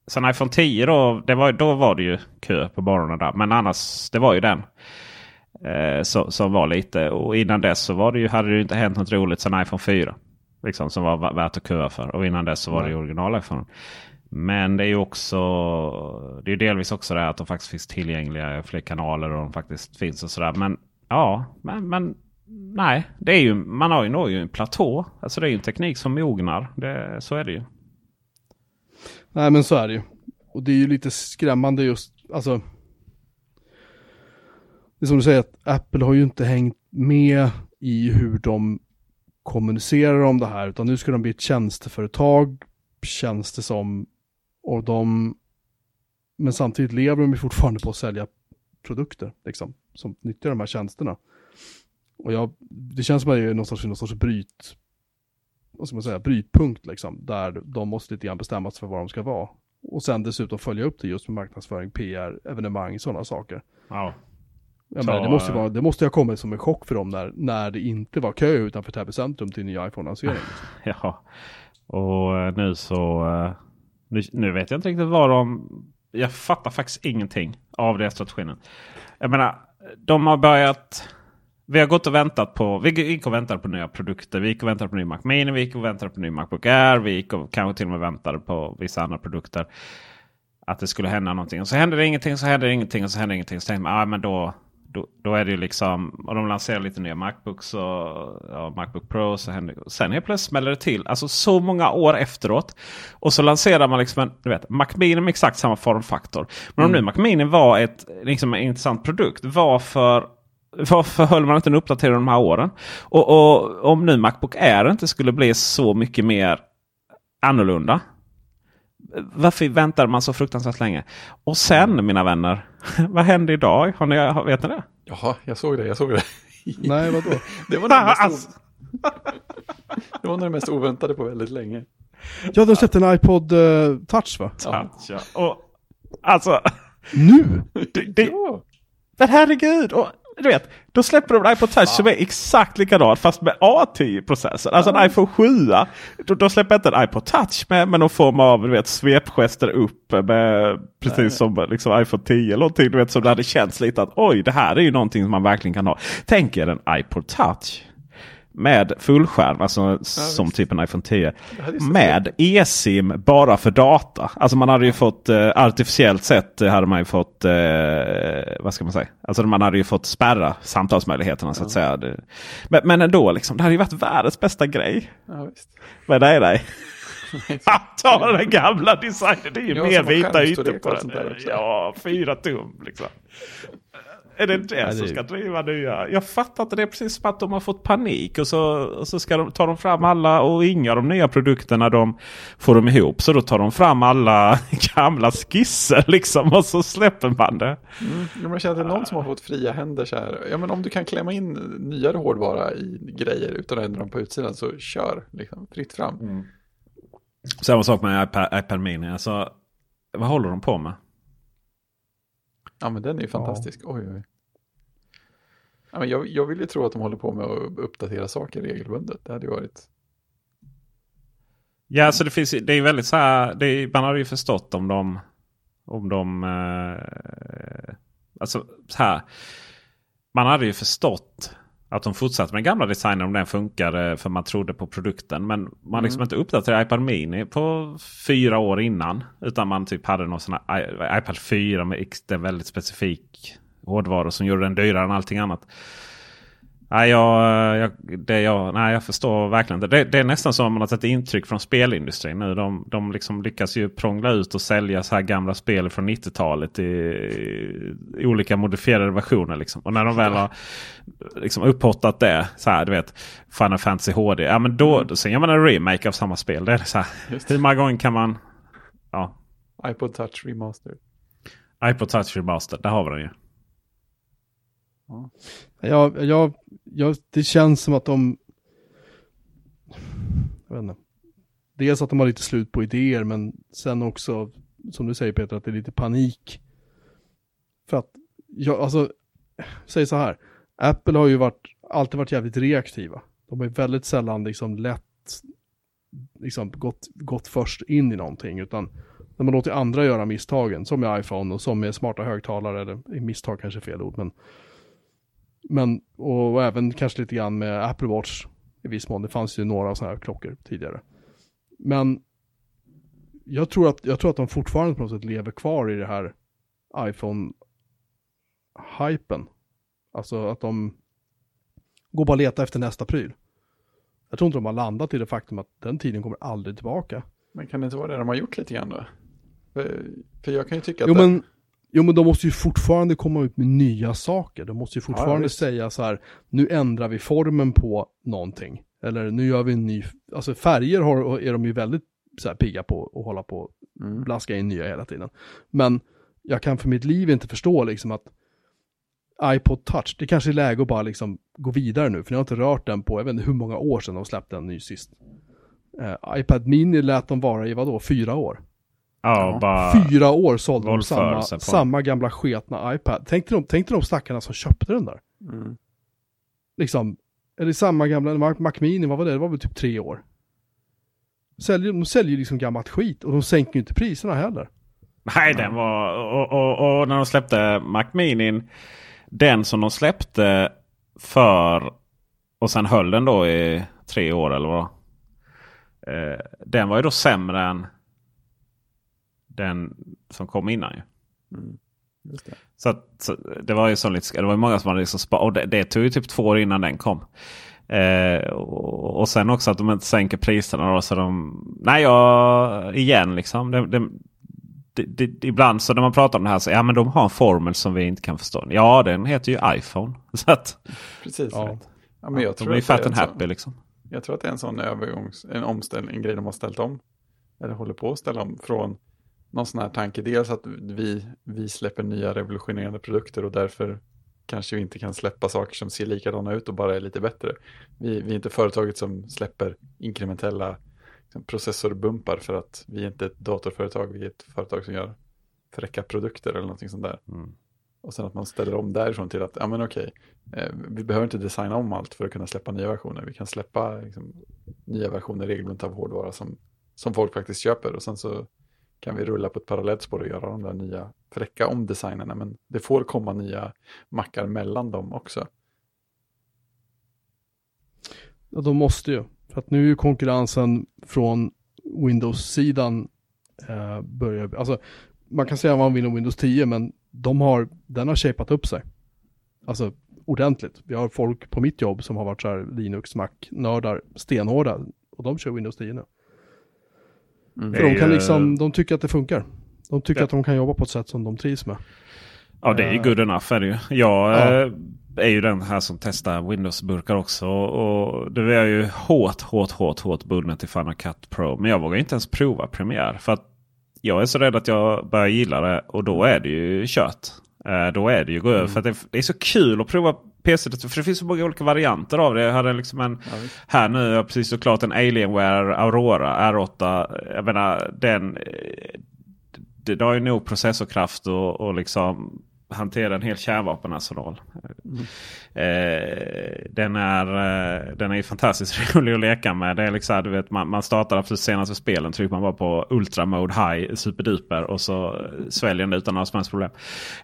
Sen iPhone 10 då, det var, då var det ju kö på morgonen där. Men annars, det var ju den. Eh, som var lite. Och innan dess så var det ju, hade det ju inte hänt något roligt sen iPhone 4. Liksom, som var vä- värt att köa för. Och innan dess så var det ju original iPhone. Men det är ju också Det är delvis också det här att de faktiskt finns tillgängliga i fler kanaler och de faktiskt finns och sådär. Men ja, men, men nej. Det är ju, man har ju nog ju en platå. Alltså det är ju en teknik som mognar. Det, så är det ju. Nej men så är det ju. Och det är ju lite skrämmande just, alltså. Det är som du säger att Apple har ju inte hängt med i hur de kommunicerar om det här, utan nu ska de bli ett tjänsteföretag, känns det som. Och de, men samtidigt lever de ju fortfarande på att sälja produkter, liksom, som nyttjar de här tjänsterna. Och jag, det känns som att det är någon sorts, någon sorts bryt, vad ska man säga, brytpunkt liksom, där de måste lite grann bestämma sig för vad de ska vara. Och sen dessutom följa upp det just med marknadsföring, PR, evenemang, sådana saker. Ja. Jag menar, det, måste vara, det måste ha kommit som en chock för dem när, när det inte var kö utanför Täby centrum till ny iPhone-lansering. Ja. Och eh, nu så... eh, Nu, nu vet jag inte riktigt vad de... Jag fattar faktiskt ingenting av deras strategin. Jag menar, de har börjat... Vi har gått och väntat på... Vi gick och väntade på nya produkter. Vi gick och väntade på ny Mac Mini. Vi gick och väntade på ny Macbook Air. Vi gick och kanske till och med väntade på vissa andra produkter. Att det skulle hända någonting. Och så hände det ingenting, så hände det ingenting och så hände det ingenting. Så tänkte man, ah, men då, då, då är det ju liksom... Och de lanserar lite nya Macbooks och ja, Macbook Pro. Så händer, sen helt plötsligt smäller det till. Alltså så många år efteråt. Och så lanserar man liksom en du vet, Mac Mini med exakt samma formfaktor. Men om nu Mac Mini var ett, liksom en intressant produkt. Varför, varför höll man inte den uppdaterad de här åren? Och, och om nu Macbook Air inte skulle bli så mycket mer annorlunda. Varför väntar man så fruktansvärt länge? Och sen mina vänner, vad hände idag? Har ni, vet ni det? Jaha, jag såg det, jag såg det. Nej, vadå? Det var, nog det, mest Alltså. det var nog det mest oväntade på väldigt länge. Ja, de släppte en iPod eh, Touch va? Touch, ja. Och, alltså, Nu? det, det, Ja, men herregud! Och, du vet, då släpper de en iPod Touch som är exakt likadan fast med A10-processor. Alltså en iPhone 7. Då, då släpper inte en iPod Touch med, med någon form av du vet, svepgester upp. Med, precis som liksom iPhone 10 eller någonting. Du vet, som det hade känts lite att oj, det här är ju någonting som man verkligen kan ha. Tänk er en iPod Touch. Med fullskärm, alltså som typ en iPhone 10. hade ju sett Med eSIM bara för data. Alltså man hade ju fått eh, artificiellt sett eh, hade man ju fått, eh, vad ska man säga? Alltså man hade ju fått spärra samtalsmöjligheterna så att säga. Men, men ändå, liksom, det hade ju varit världens bästa grej. ja visst. Men nej, nej. Ta den gamla designen, det är ju Ja, mer vita ytor på den. Ja, fyra tum liksom. Är det det det som ska driva nya? Jag fattar inte det är precis som att de har fått panik och så, och så ska de, tar de fram alla och inga av de nya produkterna de får de ihop. Så då tar de fram alla gamla skisser liksom och så släpper man det. Mm. Jag känner att det är någon som har fått fria händer så här. Ja, men om du kan klämma in nyare hårdvara i grejer utan att ändra dem på utsidan så kör. Liksom, fritt fram. Samma sak med iPad, iPad Mini. Alltså, vad håller de på med? Ja, men den är ju fantastisk. Oj, oj. Ja, men jag, jag vill ju tro att de håller på med att uppdatera saker regelbundet. Det hade ju varit... Ja, alltså det finns det är väldigt så här. Det är, man hade ju förstått om de... Om de... Eh, alltså så här. Man hade ju förstått att de fortsatte med gamla designer om den funkade för man trodde på produkten. Men man liksom inte uppdaterade iPad Mini på fyra år innan. Utan man typ hade någon sån här iPad 4 med det väldigt specifik hårdvara som gjorde den dyrare än allting annat. Nej, jag, jag, det jag, nej, jag förstår verkligen. Det, det är nästan som om man har tagit intryck från spelindustrin nu. De, de liksom lyckas ju prångla ut och sälja så här gamla spel från 90-talet i, i, olika modifierade versioner. Liksom. Och när de väl har liksom upphottat det, så här, du vet, Final Fantasy HD. Ja, men då, mm. då sen gör man en remake av samma spel. Det är så här, hur många gånger kan man... Ja. iPod Touch Remaster. iPod Touch Remaster, där har vi den ju. Ja. Jag, jag, jag, det känns som att de... Jag vet inte. Dels att de har lite slut på idéer, men sen också, som du säger Peter, att det är lite panik. För att, jag, alltså, säg så här. Apple har ju varit, alltid varit jävligt reaktiva. De har ju väldigt sällan liksom lätt, liksom gått, gått först in i någonting, utan när man låter andra göra misstagen, som med iPhone och som med smarta högtalare, eller misstag kanske är fel ord, men men, och, och, även kanske lite grann med Apple Watch i viss mån. Det fanns ju några sådana här klockor tidigare. Men jag tror, att, jag tror att de fortfarande på något sätt lever kvar i det här iPhone-hypen. Alltså att de går bara och letar efter nästa pryl. Jag tror inte de har landat i det faktum att den tiden kommer aldrig tillbaka. Men kan det inte vara det de har gjort lite grann då? För, för jag kan ju tycka att... Jo, men, Jo men de måste ju fortfarande komma ut med nya saker. De måste ju fortfarande ja, säga så här, nu ändrar vi formen på någonting. Eller nu gör vi en ny, alltså färger har, är de ju väldigt så här pigga på att hålla på mm. blaska in nya hela tiden. Men jag kan för mitt liv inte förstå liksom att iPod touch, det kanske är läge att bara liksom gå vidare nu, för jag har inte rört den på, jag vet inte hur många år sedan de släppte en ny sist. Uh, iPad mini lät de vara i vadå, fyra år? Ja, bara Fyra år sålde de samma, samma gamla sketna iPad. Tänk dig de, tänk de stackarna som köpte den där. Mm. Liksom, eller samma gamla Mac Mini, vad var det? Det var väl typ tre år. Säljer, de säljer ju liksom gammalt skit och de sänker ju inte priserna heller. Nej, den var... Och, och, och, när de släppte Mac Mini, den som de släppte för och sen höll den då i tre år eller vad? Eh, den var ju då sämre än den som kom innan ju. Mm. Det. Så, att, så, det var ju så lite, det var många som hade liksom sparat. Och det, det, tog ju typ två år innan den kom. Eh, och, och, sen också att de inte sänker priserna. Då, så de, nej, jag, igen liksom. Det, det, det, ibland så när man pratar om det här så ja men de har en formel som vi inte kan förstå. Ja den heter ju iPhone. Så att, Precis. Ja. Ja, men jag tror de blir fat and happy liksom. Jag tror att det är en sån övergångs, en omställning, en grej de har ställt om. Eller håller på att ställa om från någon sån här tanke. Dels att vi, vi släpper nya revolutionerande produkter och därför kanske vi inte kan släppa saker som ser likadana ut och bara är lite bättre. Vi, vi är inte företaget som släpper inkrementella liksom, processorbumpar för att vi är inte ett datorföretag, vi är ett företag som gör fräcka produkter eller någonting sånt där. Mm. Och sen att man ställer om därifrån till att, ja men okej, eh, vi behöver inte designa om allt för att kunna släppa nya versioner. Vi kan släppa liksom, nya versioner regelbundet av hårdvara som, som folk faktiskt köper och sen så kan vi rulla på ett parallellt spår och göra de där nya fräcka omdesignerna. Men det får komma nya mackar mellan dem också. Ja, de måste ju. För att nu är ju konkurrensen från Windows-sidan eh, börjar, alltså man kan säga vad man vill om Windows 10, men de har, den har shapat upp sig. Alltså ordentligt. Vi har folk på mitt jobb som har varit så här Linux, Mac-nördar, stenhårda, och de kör Windows 10 nu. Mm. För de kan liksom, de tycker att det funkar. De tycker ja. att de kan jobba på ett sätt som de trivs med. Ja, det är ju good enough är det ju. Jag ja. Eh, är ju den här som testar Windows-burkar också. Och det är ju hårt, hårt, hårt, hårt bunden till Final Cut Pro. Men jag vågar inte ens prova Premiere. För att jag är så rädd att jag börjar gilla det och då är det ju kört. Eh, då är det ju gå över. Mm. För att det, är så kul att prova PC. För det finns så många olika varianter av det. Jag hade liksom en ja, här nu, jag precis såklart en Alienware Aurora R8. Jag menar den. Det, det har ju nog processorkraft och, och liksom hantera en hel kärnvapenarsenal. Mm. Eh, den, är, eh, den är fantastiskt rolig att leka med. Det är liksom, du vet, man, man startar absolut senaste spelen. Trycker man bara på Ultra Mode High superduper och så sväljer den utan några som helst problem.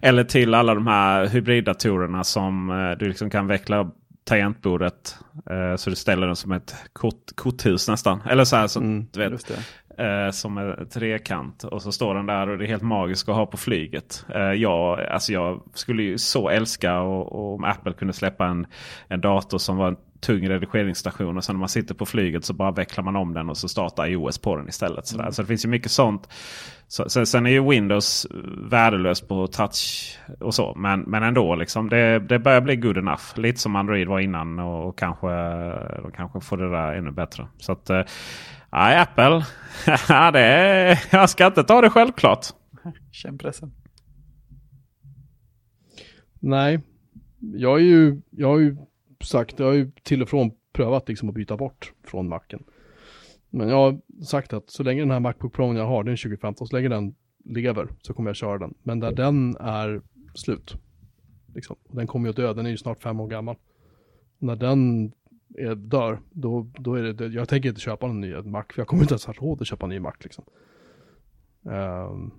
Eller till alla de här hybriddatorerna som eh, du liksom kan veckla tangentbordet. Eh, så du ställer den som ett kort, korthus nästan. Eller så här. Så, mm, du vet, Eh, som är trekant. Och så står den där och det är helt magiskt att ha på flyget. Eh, jag, alltså jag skulle ju så älska och, och om Apple kunde släppa en, en dator som var en tung redigeringsstation. Och sen när man sitter på flyget så bara vecklar man om den och så startar iOS på den istället. Sådär. Mm. Så det finns ju mycket sånt. Så, så, sen är ju Windows värdelös på touch och så. Men, men ändå, liksom, det, det börjar bli good enough. Lite som Android var innan och, och kanske, de kanske får det där ännu bättre. Så att, eh, Nej, Apple. det är, jag ska inte ta det självklart. Känn pressen. Nej, jag har ju, jag har ju sagt, jag har ju till och från prövat liksom att byta bort från Macen. Men jag har sagt att så länge den här Macbook Pro jag har, den 2015, så länge den lever så kommer jag köra den. Men där den är slut, liksom, den kommer ju att dö, den är ju snart fem år gammal. När den är, dör, då, då är det, jag tänker inte köpa någon ny Mac, för jag kommer inte ens ha råd att köpa en ny Mac liksom. Um,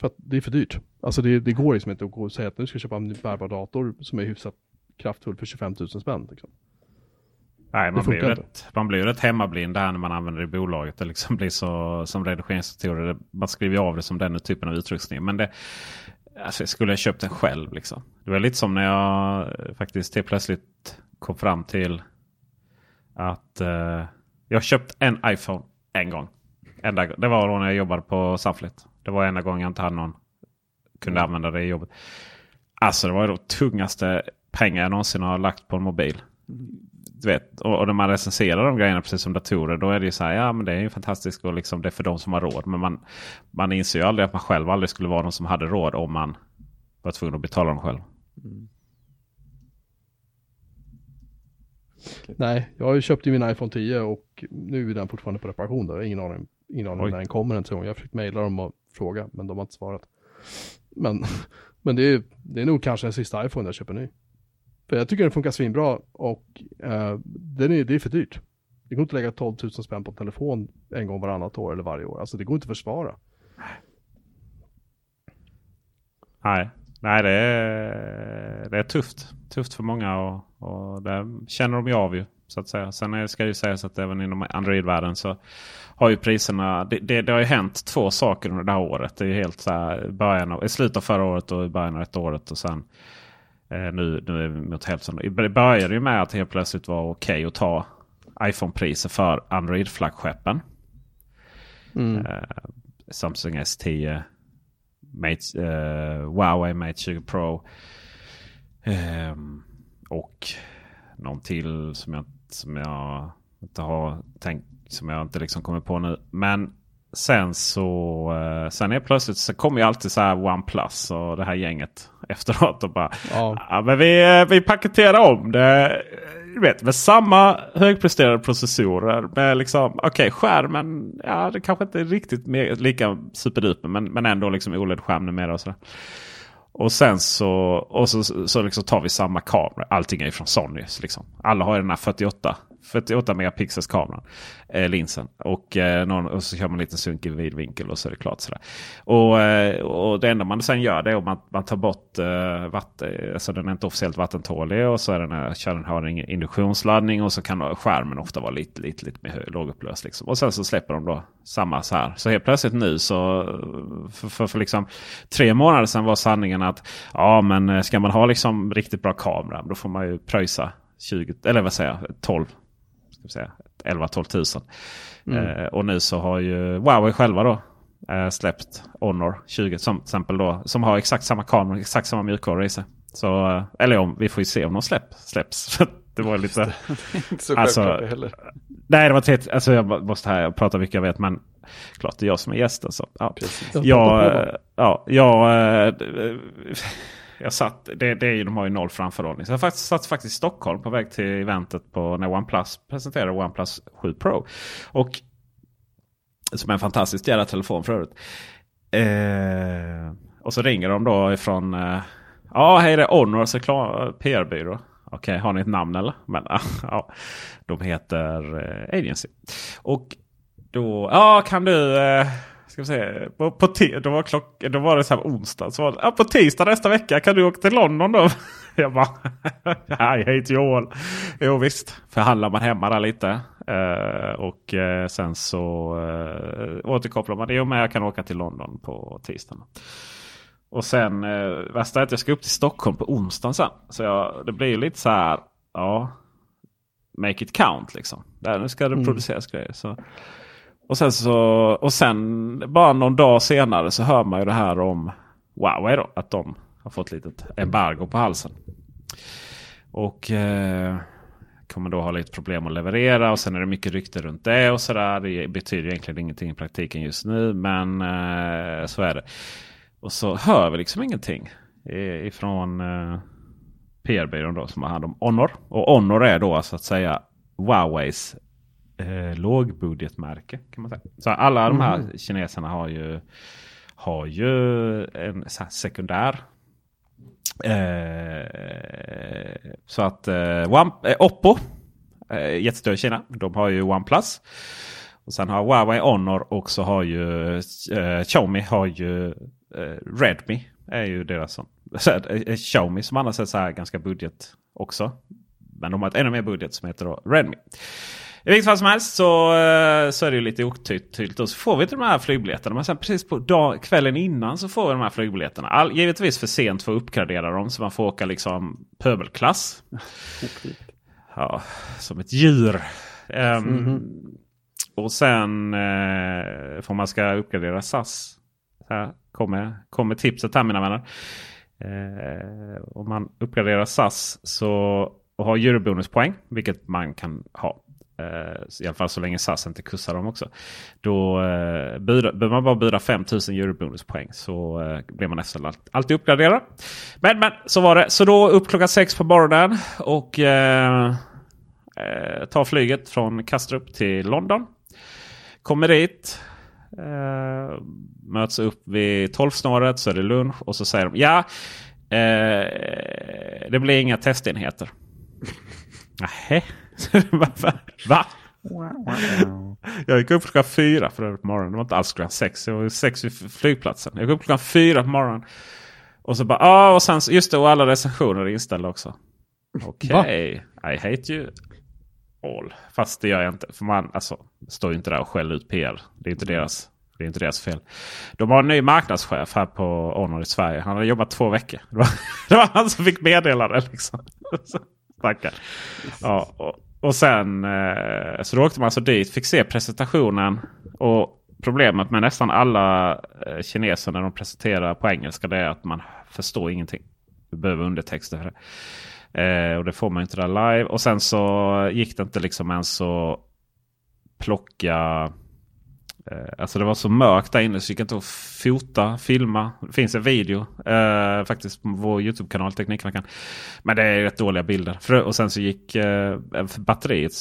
för att det är för dyrt. Alltså det, det går liksom inte att gå och säga att nu ska jag köpa en ny bärbar dator som är hyfsat kraftfull för 25 000 spänn. Liksom. Nej, man blir, rätt, man blir rätt hemmablind där när man använder det i bolaget. Det liksom blir så som redigeringsdatorer. Man skriver av det som den typen av utrustning. Men det, alltså, skulle jag köpt den själv liksom. Det var lite som när jag faktiskt helt plötsligt kom fram till att uh, jag köpt en iPhone en gång. Enda, det var då när jag jobbade på Sunflit. Det var enda gången jag inte hade någon. Kunde mm. använda det i jobbet. Alltså det var de tungaste pengar jag någonsin har lagt på en mobil. Du vet, och, och när man recenserar de grejerna precis som datorer. Då är det ju så här. Ja men det är ju fantastiskt och liksom, det är för de som har råd. Men man, man inser ju aldrig att man själv aldrig skulle vara någon som hade råd om man var tvungen att betala dem själv. Mm. Nej, jag har ju köpt min iPhone 10 och nu är den fortfarande på reparation. Då. Jag har ingen aning, ingen aning när den kommer ens en gång. Jag har försökt mejla dem och fråga, men de har inte svarat. Men, men det, är, det är nog kanske den sista iPhone jag köper ny. För jag tycker den funkar svinbra och uh, den är, det är för dyrt. Det går inte att lägga 12 000 spänn på en telefon en gång varannat år eller varje år. Alltså det går inte att försvara. Nej, Nej det, är, det är tufft. Tufft för många och, och det känner de ju av ju. Så att säga. Sen ska det ju sägas att även inom Android-världen så har ju priserna. Det, det, det, har ju hänt två saker under det här året. Det är ju helt så här början av, i slutet av förra året och i början av detta året. Och sen eh, nu, nu är vi mot hälften. Det började ju med att helt plötsligt var okej okay att ta iPhone-priser för Android-flaggskeppen. Mm. Eh, Samsung S10 Mate, uh, Huawei Mate 20 Pro. Um, och någon till som jag, som jag inte har tänkt. Som jag inte liksom kommer på nu. Men sen så uh, sen är plötsligt så kommer ju alltid så här OnePlus och det här gänget efteråt. Och bara, ja. ja men vi, vi paketerar om det du vet, med samma högpresterade processorer. Med liksom, okej okay, skärmen, ja det kanske inte är riktigt med, lika superduper. Men, men ändå liksom OLED-skärm numera och sådär. Och sen så, och så, så liksom tar vi samma kamera. Allting är från Sony. Liksom. Alla har ju den här 48 48 megapixels kameran. Eh, linsen. Och, eh, någon, och så kör man en liten sunkig vidvinkel och så är det klart. Sådär. Och, eh, och det enda man sen gör det är att man, man tar bort eh, vatten. Alltså den är inte officiellt vattentålig. Och så är den, här, kör den här induktionsladdning. Och så kan skärmen ofta vara lite, lite, lite mer lågupplöst. Liksom. Och sen så släpper de då samma så här. Så helt plötsligt nu så för, för, för liksom tre månader sedan var sanningen att ja men eh, ska man ha liksom riktigt bra kamera då får man ju pröjsa 20, eller vad säger jag, 12 11-12 tusen. Mm. Eh, och nu så har ju Huawei själva då eh, släppt Honor 20 som till exempel då. Som har exakt samma kamera, exakt samma mjukvara i sig. Så, eh, eller om, vi får ju se om de släpp, släpps. det var lite... det är inte så alltså, självklart heller. Nej, det var ett, alltså jag måste här prata mycket jag vet. Men klart det är jag som är gästen. Så, ja. Jag, eh, ja, jag, eh, jag satt, det, det är ju, de har ju noll framförhållning. Så jag faktiskt, satt faktiskt i Stockholm på väg till eventet på när OnePlus presenterade OnePlus 7 Pro. Och som är en fantastisk jävla telefon för övrigt. Eh, och så ringer de då ifrån eh, Ja, hej det är Honors PR-byrå. Okej, okay, har ni ett namn eller? Men ja, de heter eh, Agency. Och då, ja kan du eh, Ska vi se. På, på då, var klock, då var det så här onsdag. Så var det, ja, på tisdag nästa vecka kan du åka till London då? Jag bara, hej, jag heter Joel. Jo visst, förhandlar man hemma där lite. Eh, och eh, sen så uh, återkopplar man det. Och med jag kan åka till London på tisdagen. Och sen uh, värsta är att jag ska upp till Stockholm på onsdagen sen. Så jag, det blir lite så här. Ja. Make it count liksom. Där, nu ska det mm. produceras grejer. Så. Och sen så och sen bara någon dag senare så hör man ju det här om Huawei då. Att de har fått lite embargo på halsen. Och eh, kommer då ha lite problem att leverera och sen är det mycket rykte runt det och sådär. Det betyder egentligen ingenting i praktiken just nu men eh, så är det. Och så hör vi liksom ingenting ifrån eh, PR-byrån då som har hand om Honor. Och Honor är då så att säga Huaweis eh, lågbudgetmärke. Kan man säga. Så alla de här mm. kineserna har ju, har ju en sekundär Eh, så att eh, One, eh, Oppo, eh, jättestor i Kina, de har ju OnePlus. Och sen har Huawei Honor och så har ju eh, Xiaomi har ju eh, Redmi. Är ju deras som, eh, Xiaomi som annars är så här ganska budget också. Men de har ett ännu mer budget som heter då Redmi. I vilket fall som helst så, eh, så är det lite otydligt. Och så får vi inte de här flygbiljetterna. Men sen precis på dag, kvällen innan så får vi de här flygbiljetterna. All, givetvis för sent för att uppgradera dem. Så man får åka liksom pöbelklass. Ja, som ett djur. Mm -hmm. Och sen uh, får man ska uppgradera SAS. Här kommer, kommer tipset här mina vänner. Uh, om man uppgraderar SAS så och har eurobonuspoäng, vilket man kan ha Eh, I alla fall så länge SAS inte kussar dem också. Då eh, behöver man bara bjuda 5000 eurobonuspoäng så eh, blir man nästan alltid uppgraderad. Men, men så var det. Så då upp klockan sex på morgonen och eh, eh, tar flyget från Kastrup till London. Kommer dit. Eh, möts upp vid tolvsnåret så är det lunch och så säger de ja, eh, det blir inga testenheter. Nej. Va? Jag gick upp klockan fyra för övrigt på morgonen. Det var inte alls klockan sex. Jag var sex vid flygplatsen. Jag gick upp klockan fyra på morgonen. Och så bara, ah, och sen just det, och alla recensioner är inställda också. Okej, okay. I hate you all. Fast det gör jag inte. För man alltså, står ju inte där och skäller ut PR. Det är inte deras, det är inte deras fel. De har en ny marknadschef här på Honor i Sverige. Han har jobbat två veckor. Det var, det var han som fick meddelande. Liksom. Tackar. Ja, och, och sen eh, så då åkte man alltså dit, fick se presentationen. Och problemet med nästan alla eh, kineser när de presenterar på engelska det är att man förstår ingenting. Du behöver undertexter för det. Eh, och det får man inte där live. Och sen så gick det inte liksom ens att plocka alltså det var så mörkt där inne så gick inte att fota, filma. Det finns en video eh, faktiskt på vår YouTube-kanal Teknikveckan. Men det är rätt dåliga bilder. För, och sen så gick eh, batteriet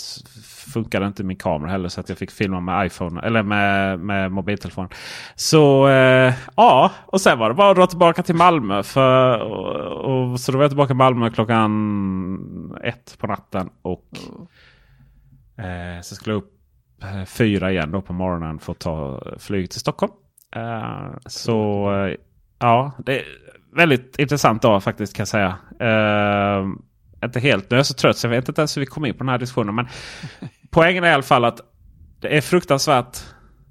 funkade inte min kamera heller så att jag fick filma med iPhone eller med, med mobiltelefon. Så eh, ja, och sen var det bara att dra tillbaka till Malmö. För, och, och, så då var jag tillbaka i Malmö klockan ett på natten. Och eh, så skulle jag upp Eh, fyra igen då på morgonen för att ta flyg till Stockholm. Uh, så uh, ja, det är väldigt intressant dag faktiskt kan jag säga. Uh, inte helt, nu är jag så trött så jag vet inte ens hur vi kom in på den här diskussionen. Men poängen är i alla fall att det är fruktansvärt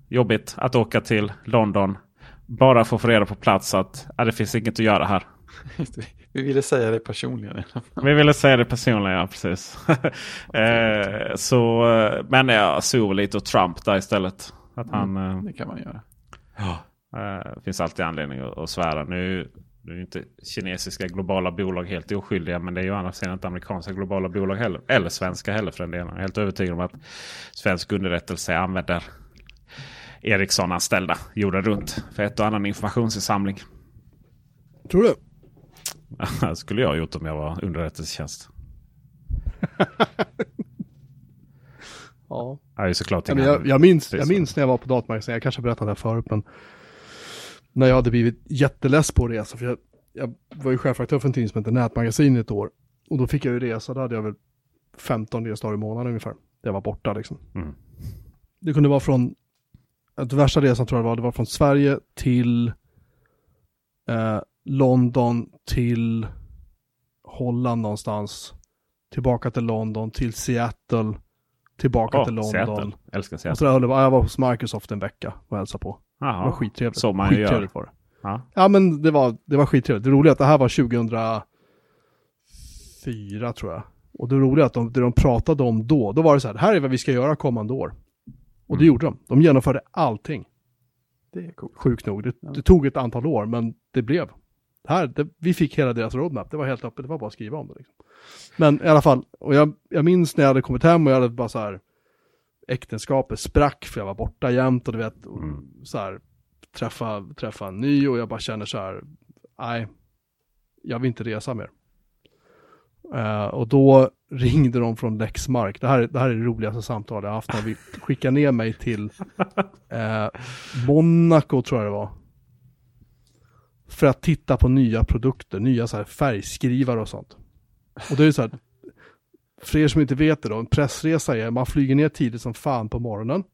jobbigt att åka till London. Bara för att få reda på plats att ja, det finns inget att göra här. Vi ville säga det personligen. Vi ville säga det personligen, ja precis. eh, så, men jag såg lite åt Trump där istället. Att han, mm, det kan man göra. Ja, eh, finns alltid anledning att, att svära. Nu, nu är inte kinesiska globala bolag helt oskyldiga. Men det är ju andra sidan inte amerikanska globala bolag heller. Eller svenska heller för den delen. Jag är helt övertygad om att svensk underrättelse använder Ericsson-anställda jorden runt för ett och annan informationsinsamling. Tror du? Det skulle jag ha gjort om jag var underrättelsetjänst. ja. Jag, såklart ja, jag, jag, minns, jag minns när jag var på datamagasin, jag kanske har berättat det här förut, men när jag hade blivit jätteless på att resa, för jag, jag var ju chefredaktör för en tidning som hette Nätmagasin i ett år, och då fick jag ju resa, då hade jag väl 15 resdagar i månaden ungefär. Jag var borta liksom. Mm. Det kunde vara från, den värsta resan tror jag det var, det var från Sverige till eh, London till Holland någonstans. Tillbaka till London, till Seattle tillbaka Åh, till London. Seattle. Älskar Och Seattle. så där höll det, jag var hos Microsoft en vecka och hälsade på. Det var skittrevligt. Så man gör. skittrevligt var det. Ja. Ja men det var, det var skittrevligt. Det roliga är att det här var 2004 tror jag. Och det roliga är att de, det de pratade om då, då var det så här, det här är vad vi ska göra kommande år. Och det Mm. gjorde de. De genomförde allting. Det är coolt. Sjukt nog. Det, det tog ett antal år, men det blev. Här, det, vi fick hela deras roadmap. Det var helt öppet, det var bara att skriva om det. Liksom. Men i alla fall, och jag, jag minns när jag hade kommit hem och jag hade bara så här, äktenskapet sprack för jag var borta jämt och du vet, och Mm. så här, träffa, träffa en ny och jag bara känner så här, nej, jag vill inte resa mer. Eh, och då ringde de från Lexmark. Det här, det här är det roligaste samtal jag haft när vi skickade ner mig till eh, Monaco tror jag det var. För att titta på nya produkter, nya så här färgskrivare och sånt. Och det är så här, för er som inte vet det då, en pressresa är, man flyger ner tidigt som fan på morgonen.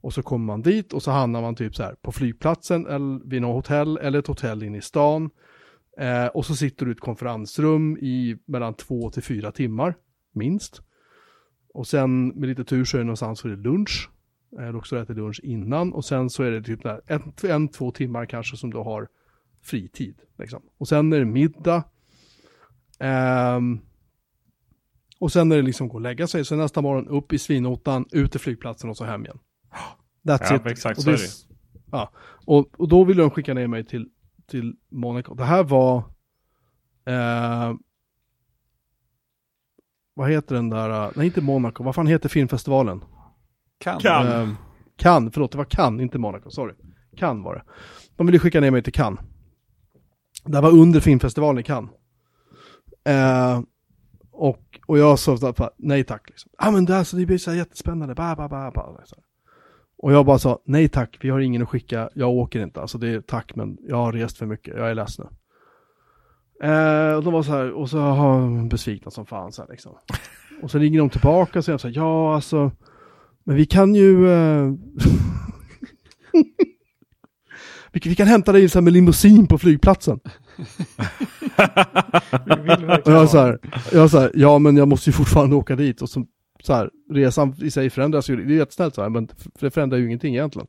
Och så kommer man dit och så hamnar man typ så här på flygplatsen eller vid något hotell eller ett hotell inne i stan. Eh, och så sitter du i ett konferensrum i mellan två till fyra timmar, minst. Och sen med lite tur så är det någonstans för det lunch. Eh, du också äter lunch innan och sen så är det typ där, en, en, två timmar kanske som du har fritid. Liksom. Och sen är det middag. Ehm, och sen är det liksom gå och lägga sig. Sen nästa morgon upp i svinottan, ut till flygplatsen och så hem igen. That's Ja, it. exakt och så det. Ja, och, och då ville de skicka ner mig till, till Monaco. Det här var, eh, vad heter den där, eh, nej inte Monaco, vad fan heter filmfestivalen? Kan. Kan. Eh, Cannes, förlåt det var Cannes, inte Monaco, sorry. Cannes var det. De ville skicka ner mig till Cannes. Det var under filmfestivalen i Cannes. Eh, och, och jag sa nej tack. Liksom. Ja ah, men det, alltså, det blir så här jättespännande. Bah, bah, bah, bah. Så här. Och jag bara sa, nej tack, vi har ingen att skicka, jag åker inte. Alltså det är tack, men jag har rest för mycket, jag är ledsen. Eh, och de var så här, och så har de besvikna som fan så här, liksom. Och så ringer de tillbaka och säger så här, ja alltså, men vi kan ju... Eh... vi, kan- vi kan hämta dig med limousin på flygplatsen. Och jag så här, jag så här, ja men jag måste ju fortfarande åka dit. Och så, så här, resan i sig förändras ju, det är jättesnällt så här, men det förändrar ju ingenting egentligen.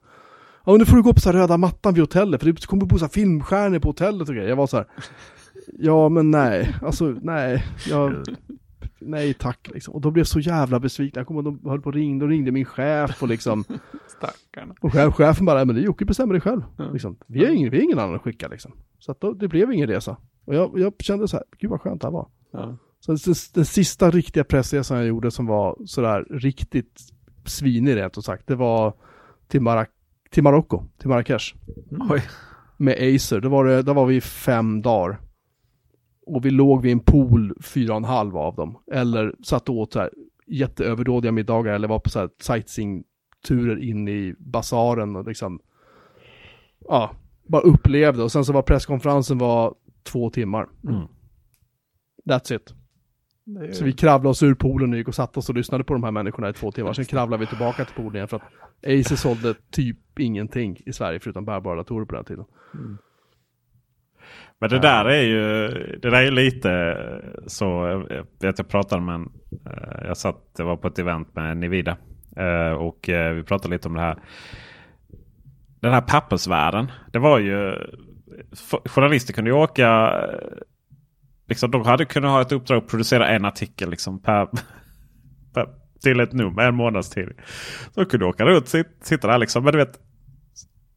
Ja men nu får du gå på så här röda mattan vid hotellet, för det kommer bo så här filmstjärnor på hotellet och grejer. Jag var så här, ja men nej, alltså nej, jag, nej tack liksom. Och då blev så jävla besviken, jag kommer de höll på och ringde och ringde min chef och liksom, Stackarna. och chef, chefen bara, men det är Jocke bestämmer det själv. Ja. Liksom. Vi, har ingen, vi har ingen annan att skicka liksom. Så att då, det blev ingen resa. Och jag, jag kände så här, gud vad skönt det här var. Ja. Så den, den sista riktiga pressresan jag gjorde som var sådär riktigt svinig rent och sagt, det var till, Mara till Marocko, till Marrakesh. Oj. Med Acer, då var, det, då var vi fem dagar. Och vi låg vid en pool, fyra och en halv av dem. Eller satt och åt så här jätteöverdådiga middagar eller var på så här sightseeing-turer in i basaren och liksom, ja, bara upplevde. Och sen så var presskonferensen var två timmar. Mm. That's it. Det är... Så vi kravlade oss ur poolen och gick och satte oss och lyssnade på de här människorna i två timmar. Sen kravlade vi tillbaka till poolen igen för att Acer sålde typ ingenting i Sverige förutom bärbara datorer på den tiden. Men det där är ju det där är lite så. Jag vet jag pratade med en. eh, Jag satt, jag var på ett event med Nivida. eh, Och eh, vi pratade lite om det här. Den här pappersvärlden. Det var ju. Journalister kunde ju åka. Liksom, de hade kunnat ha ett uppdrag att producera en artikel liksom per, per, till ett nummer, en månadstidning. Så de kunde åka runt, sit, sitta där liksom. Men du vet,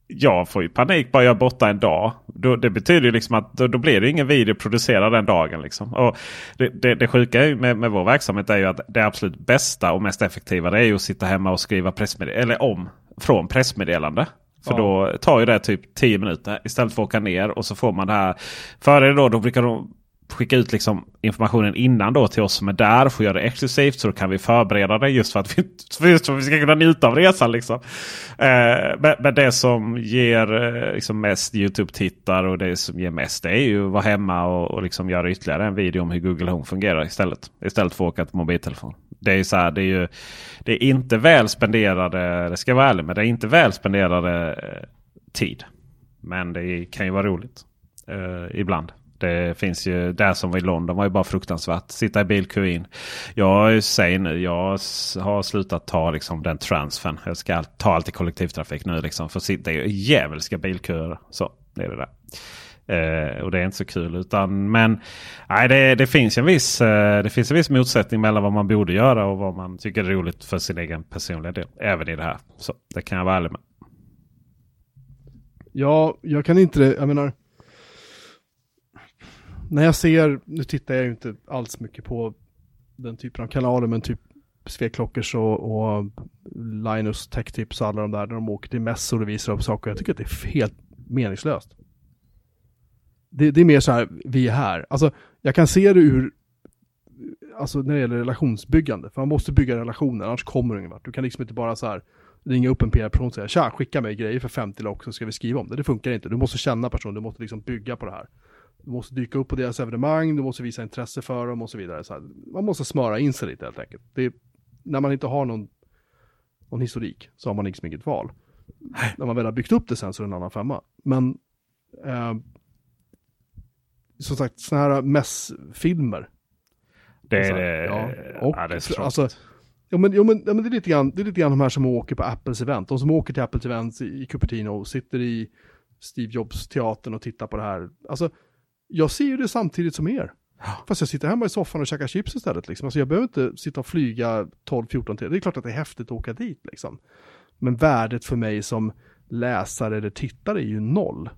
jag får ju panik bara jag är borta en dag. Då, det betyder ju liksom att då, då blir det ingen video producerad den dagen. Liksom. Och det, det, det sjuka med, med vår verksamhet är ju att det absolut bästa och mest effektiva det är ju att sitta hemma och skriva pressmeddelande. Eller om från pressmeddelande. För Ja. då tar ju det typ 10 minuter istället för att åka ner och så får man det här. Före då, då brukar de skicka ut liksom informationen innan då till oss som är där. Får göra det exklusivt så då kan vi förbereda det just för att vi, för just för att vi ska kunna njuta av resan. Liksom. Eh, men, men det som ger eh, liksom mest YouTube-tittare och det som ger mest det är ju att vara hemma och, och liksom göra ytterligare en video om hur Google Home fungerar istället. Istället för att åka till mobiltelefon. Det är, så här, det är ju det är inte väl spenderade, det ska jag vara ärlig med, det är inte väl spenderade eh, tid. Men det kan ju vara roligt eh, ibland. Det finns ju, där som var i London var ju bara fruktansvärt. Sitta i bilkö in. Jag säger nu, jag har slutat ta liksom den transfern. Jag ska ta allt i kollektivtrafik nu liksom. För det är ju djävulska bilköer. Så det är det där. Eh, och det är inte så kul. Utan, men nej, det, det, finns en viss, eh, det finns en viss motsättning mellan vad man borde göra och vad man tycker är roligt för sin egen personliga del. Även i det här. Så det kan jag vara ärlig med. Ja, jag kan inte det. Jag menar. När jag ser, nu tittar jag ju inte alls mycket på den typen av kanaler, men typ Sveklockers och, och Linus Tech Tips och alla de där, där de åker till mässor och visar upp saker. Jag tycker att det är helt meningslöst det, det, är mer så här, vi är här. Alltså, jag kan se det ur, alltså när det gäller relationsbyggande. För man måste bygga relationer, annars kommer du ingen vart. Du kan liksom inte bara så här ringa upp en PR-person och säga tja, skicka mig grejer för 50 lock så ska vi skriva om det. Det funkar inte. Du måste känna personen, du måste liksom bygga på det här. Du måste dyka upp på deras evenemang, du måste visa intresse för dem och så vidare. Så man måste smöra in sig lite helt enkelt. Det när man inte har någon, någon historik så har man liksom inget val. När man väl har byggt upp det sen så är det en annan femma. Men eh, som sagt, sådana här mässfilmer. Det är det. Ja, och, ja, det är alltså, Ja men, ja, men, ja, men det, är lite grann, det är lite grann de här som åker på Apples event. De som åker till Apples event i, i Cupertino och sitter i Steve Jobs-teatern och tittar på det här. Alltså, jag ser ju det samtidigt som er. Fast jag sitter hemma i soffan och käkar chips istället. Liksom. Alltså, jag behöver inte sitta och flyga 12-14 timmar. Det är klart att det är häftigt att åka dit. Liksom. Men värdet för mig som läsare eller tittare är ju noll.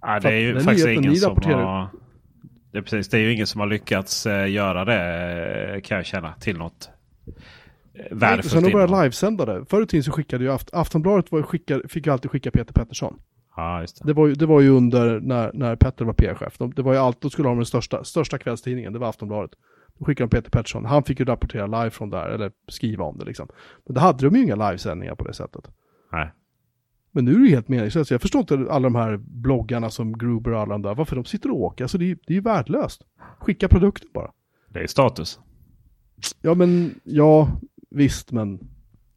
Ja, det är ju faktiskt ingen som har... Det är, precis, det är ju ingen som har lyckats uh, göra det uh, kan jag känna till något uh, värdefullt. Sen de började livesända det. Förr i tiden så skickade ju Aft Aftonbladet var skickade, fick ju alltid skicka Peter Pettersson. Ja, just det. Det, var ju, det var ju under när, när Petter var PR-chef. De, det var ju allt, då skulle de ha den största, största kvällstidningen, det var Aftonbladet. Då skickade de Peter Pettersson. Han fick ju rapportera live från där, eller skriva om det liksom. Men då hade de ju inga livesändningar på det sättet. Nej. Men nu är det ju helt meningslöst. Jag förstår inte alla de här bloggarna som Gruber och alla de där, varför de sitter och åker. Alltså det är, det är ju värdelöst. Skicka produkter bara. Det är status. Ja men, ja visst men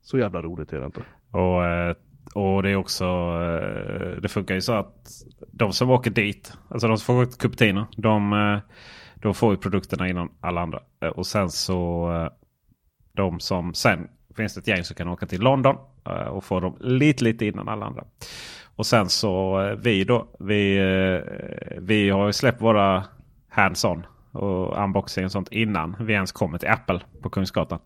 så jävla roligt är det inte. Och, eh, och det är också, eh, det funkar ju så att de som åker dit, alltså de som får åka till Cupertino, de, eh, de får ju produkterna innan alla andra. Eh, och sen så de som sen finns det ett gäng som kan åka till London och få dem lite, lite innan alla andra. Och sen så vi då. Vi, vi har ju släppt våra hands-on och unboxing och sånt innan vi ens kommer till Apple på Kungsgatan.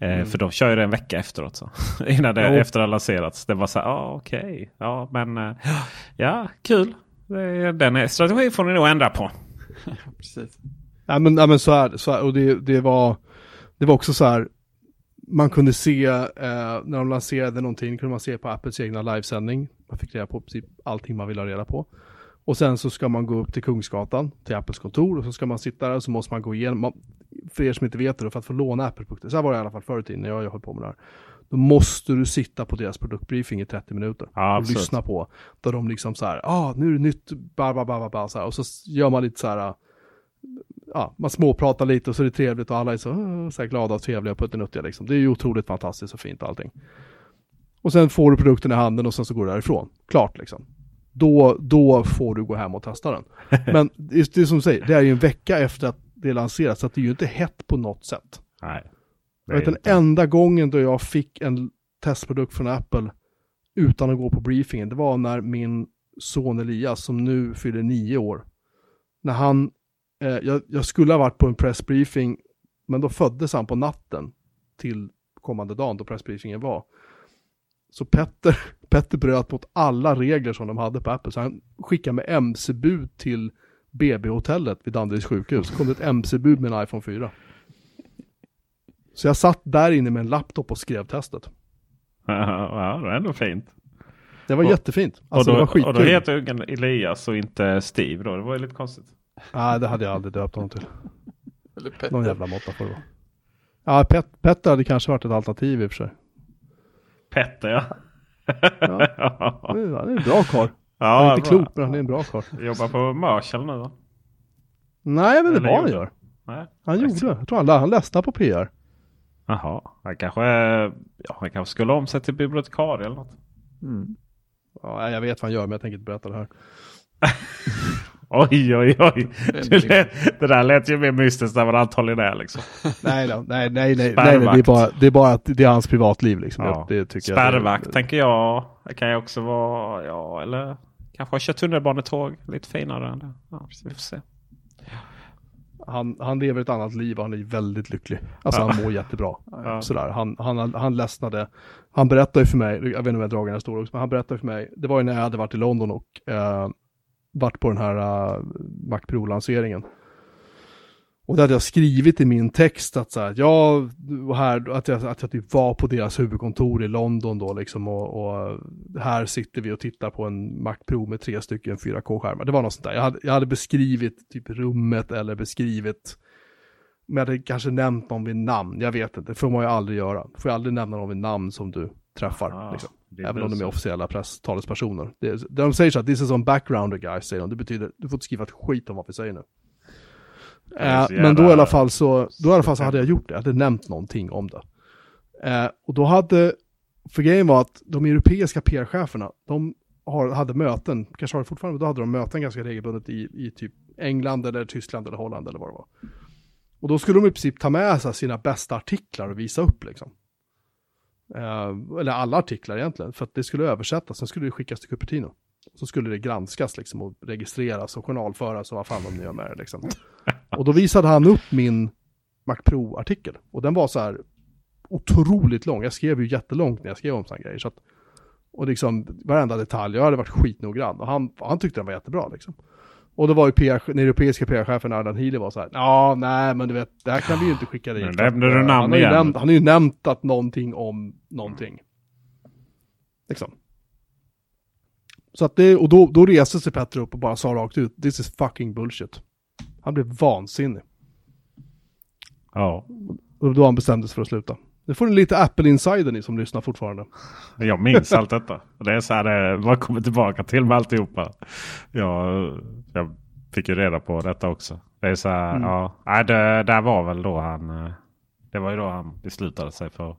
Mm. För de kör ju det en vecka efteråt. Så. Innan det, oh. efter det har lanserats. Det var så här, ah, okej. Okay. Ja, men ja, kul. Den strategin får ni nog ändra på. Precis. Ja, men, ja, men så är det. Så är, och det, det, var, det var också så här man kunde se, eh, när de lanserade någonting, kunde man se på Apples egna livesändning. Man fick reda på precis allting man ville ha reda på. Och sen så ska man gå upp till Kungsgatan, till Apples kontor och så ska man sitta där och så måste man gå igenom. Man, för er som inte vet det, för att få låna Apple-produkter, så här var det i alla fall förut när jag, jag höll på med det här. Då måste du sitta på deras produktbriefing i 30 minuter. Ja, och lyssna på. Där de liksom så här, ah, nu är det nytt, ba, ba, ba, ba, ba, så här. Och så gör man lite så här, ja, man småpratar lite och så är det trevligt och alla är så, så här glada och trevliga och puttinuttiga liksom. Det är ju otroligt fantastiskt och fint allting. Och sen får du produkten i handen och sen så går du därifrån. Klart liksom. Då, då får du gå hem och testa den. Men det är som du säger, det är ju en vecka efter att det lanserats, så att det är ju inte hett på något sätt. Nej. Jag vet den enda gången då jag fick en testprodukt från Apple utan att gå på briefingen, det var när min son Elias, som nu fyller nio år, när han eh, jag, jag, skulle ha varit på en pressbriefing, men då föddes han på natten till kommande dagen då pressbriefingen var. Så Petter, Petter bröt mot alla regler som de hade på Apple, så han skickade med MC-bud till BB-hotellet vid Danderyds sjukhus. Kom det ett MC-bud med en iPhone 4. Så jag satt där inne med en laptop och skrev testet. Ja, det var ändå fint. Det var och, jättefint. Alltså, och, då, det var skitkul. och då heter ungen Elias och inte Steve då. Det var ju lite konstigt. Nej, det hade jag aldrig döpt honom till. Eller Petter. Någon jävla måtta får det vara. Ja, Pet Petter hade kanske varit ett alternativ i och för sig. Petter ja. ja. Han är en bra karl. Ja, han är inte klok, men han är en bra karl. Jobbar på Marshall nu då? Nej, jag vet inte vad han gör. Nej, han gjorde. Jag tror han, han läste på PR. Jaha, han kanske, ja, han kanske skulle om sig till bibliotekarie eller något. Mm. Ja, jag vet vad han gör, men jag tänker inte berätta det här. Oj, oj, oj. Det Det, lät, det där lät ju mer mystiskt än vad det antagligen är. Liksom. Nej, då, nej, nej, nej, nej, nej, det, Spärrvakt. är bara, det är bara att det är hans privatliv liksom. Ja. Det, det tycker jag. Spärrvakt tänker jag. Det kan ju också vara, ja eller kanske ha kört tunnelbanetåg. Lite finare än det. Ja, vi får se. Han, han lever ett annat liv och han är väldigt lycklig. Alltså Ja. han mår jättebra. Ja. Sådär. Han, han, han ledsnade. Han berättade för mig, jag vet inte om jag drar den här historien också, men han berättade för mig, det var ju när jag hade varit i London och eh, varit på den här äh, uh, Mac Pro-lanseringen. Och det hade jag skrivit i min text att så här, ja, och här, att jag, att jag typ var på deras huvudkontor i London då liksom och, och äh, här sitter vi och tittar på en Mac Pro med tre stycken 4K-skärmar. Det var något sånt där. Jag hade, jag hade beskrivit typ rummet eller beskrivit, men jag hade kanske nämnt någon vid namn, jag vet inte, det får man ju aldrig göra. Får jag aldrig nämna någon vid namn som du träffar. Ah, liksom. Även om de är officiella presstalespersoner. Det, de säger så att this is on backgrounder guys, säger de. Det betyder, du får inte skriva ett skit om vad vi säger nu. Så men då i alla fall så, då i alla fall så hade jag gjort det, jag hade nämnt någonting om det. Eh, och då hade, för grejen var att de europeiska PR-cheferna, de har, hade möten, kanske har det fortfarande, då hade de möten ganska regelbundet i, i typ England eller Tyskland eller Holland eller vad det var. Och då skulle de i princip ta med sig sina bästa artiklar och visa upp liksom. Eh, eller alla artiklar egentligen, för att det skulle översättas, sen skulle det skickas till Cupertino. Så skulle det granskas liksom och registreras och journalföras och vad fan de nu gör med det liksom. Och då visade han upp min Mac Pro-artikel. Och den var så här otroligt lång. Jag skrev ju jättelångt när jag skrev om sådana grejer. Så att, och liksom varenda detalj, jag hade varit skitnoggrann. Och han, han tyckte den var jättebra liksom. Och då var ju PR, den europeiska PR-chefen Ardan Healy var så här, ja nej men du vet, det här kan vi ju inte skicka dit. Nu nämnde du namn han, har igen. nämnt, han har ju nämnt att någonting om någonting. Liksom. Så att det, och då, då reste sig Petter upp och bara sa rakt ut, this is fucking bullshit. Han blev vansinnig. Ja, Och då han bestämde sig för att sluta. Nu får ni lite Apple Insider ni som lyssnar fortfarande. jag minns allt detta. Det är så här, eh, man kommer tillbaka till med alltihopa. Jag, jag fick ju reda på detta också. Det är så här, Mm. ja. Nej, det där var väl då han, eh, det var ju då han beslutade sig för,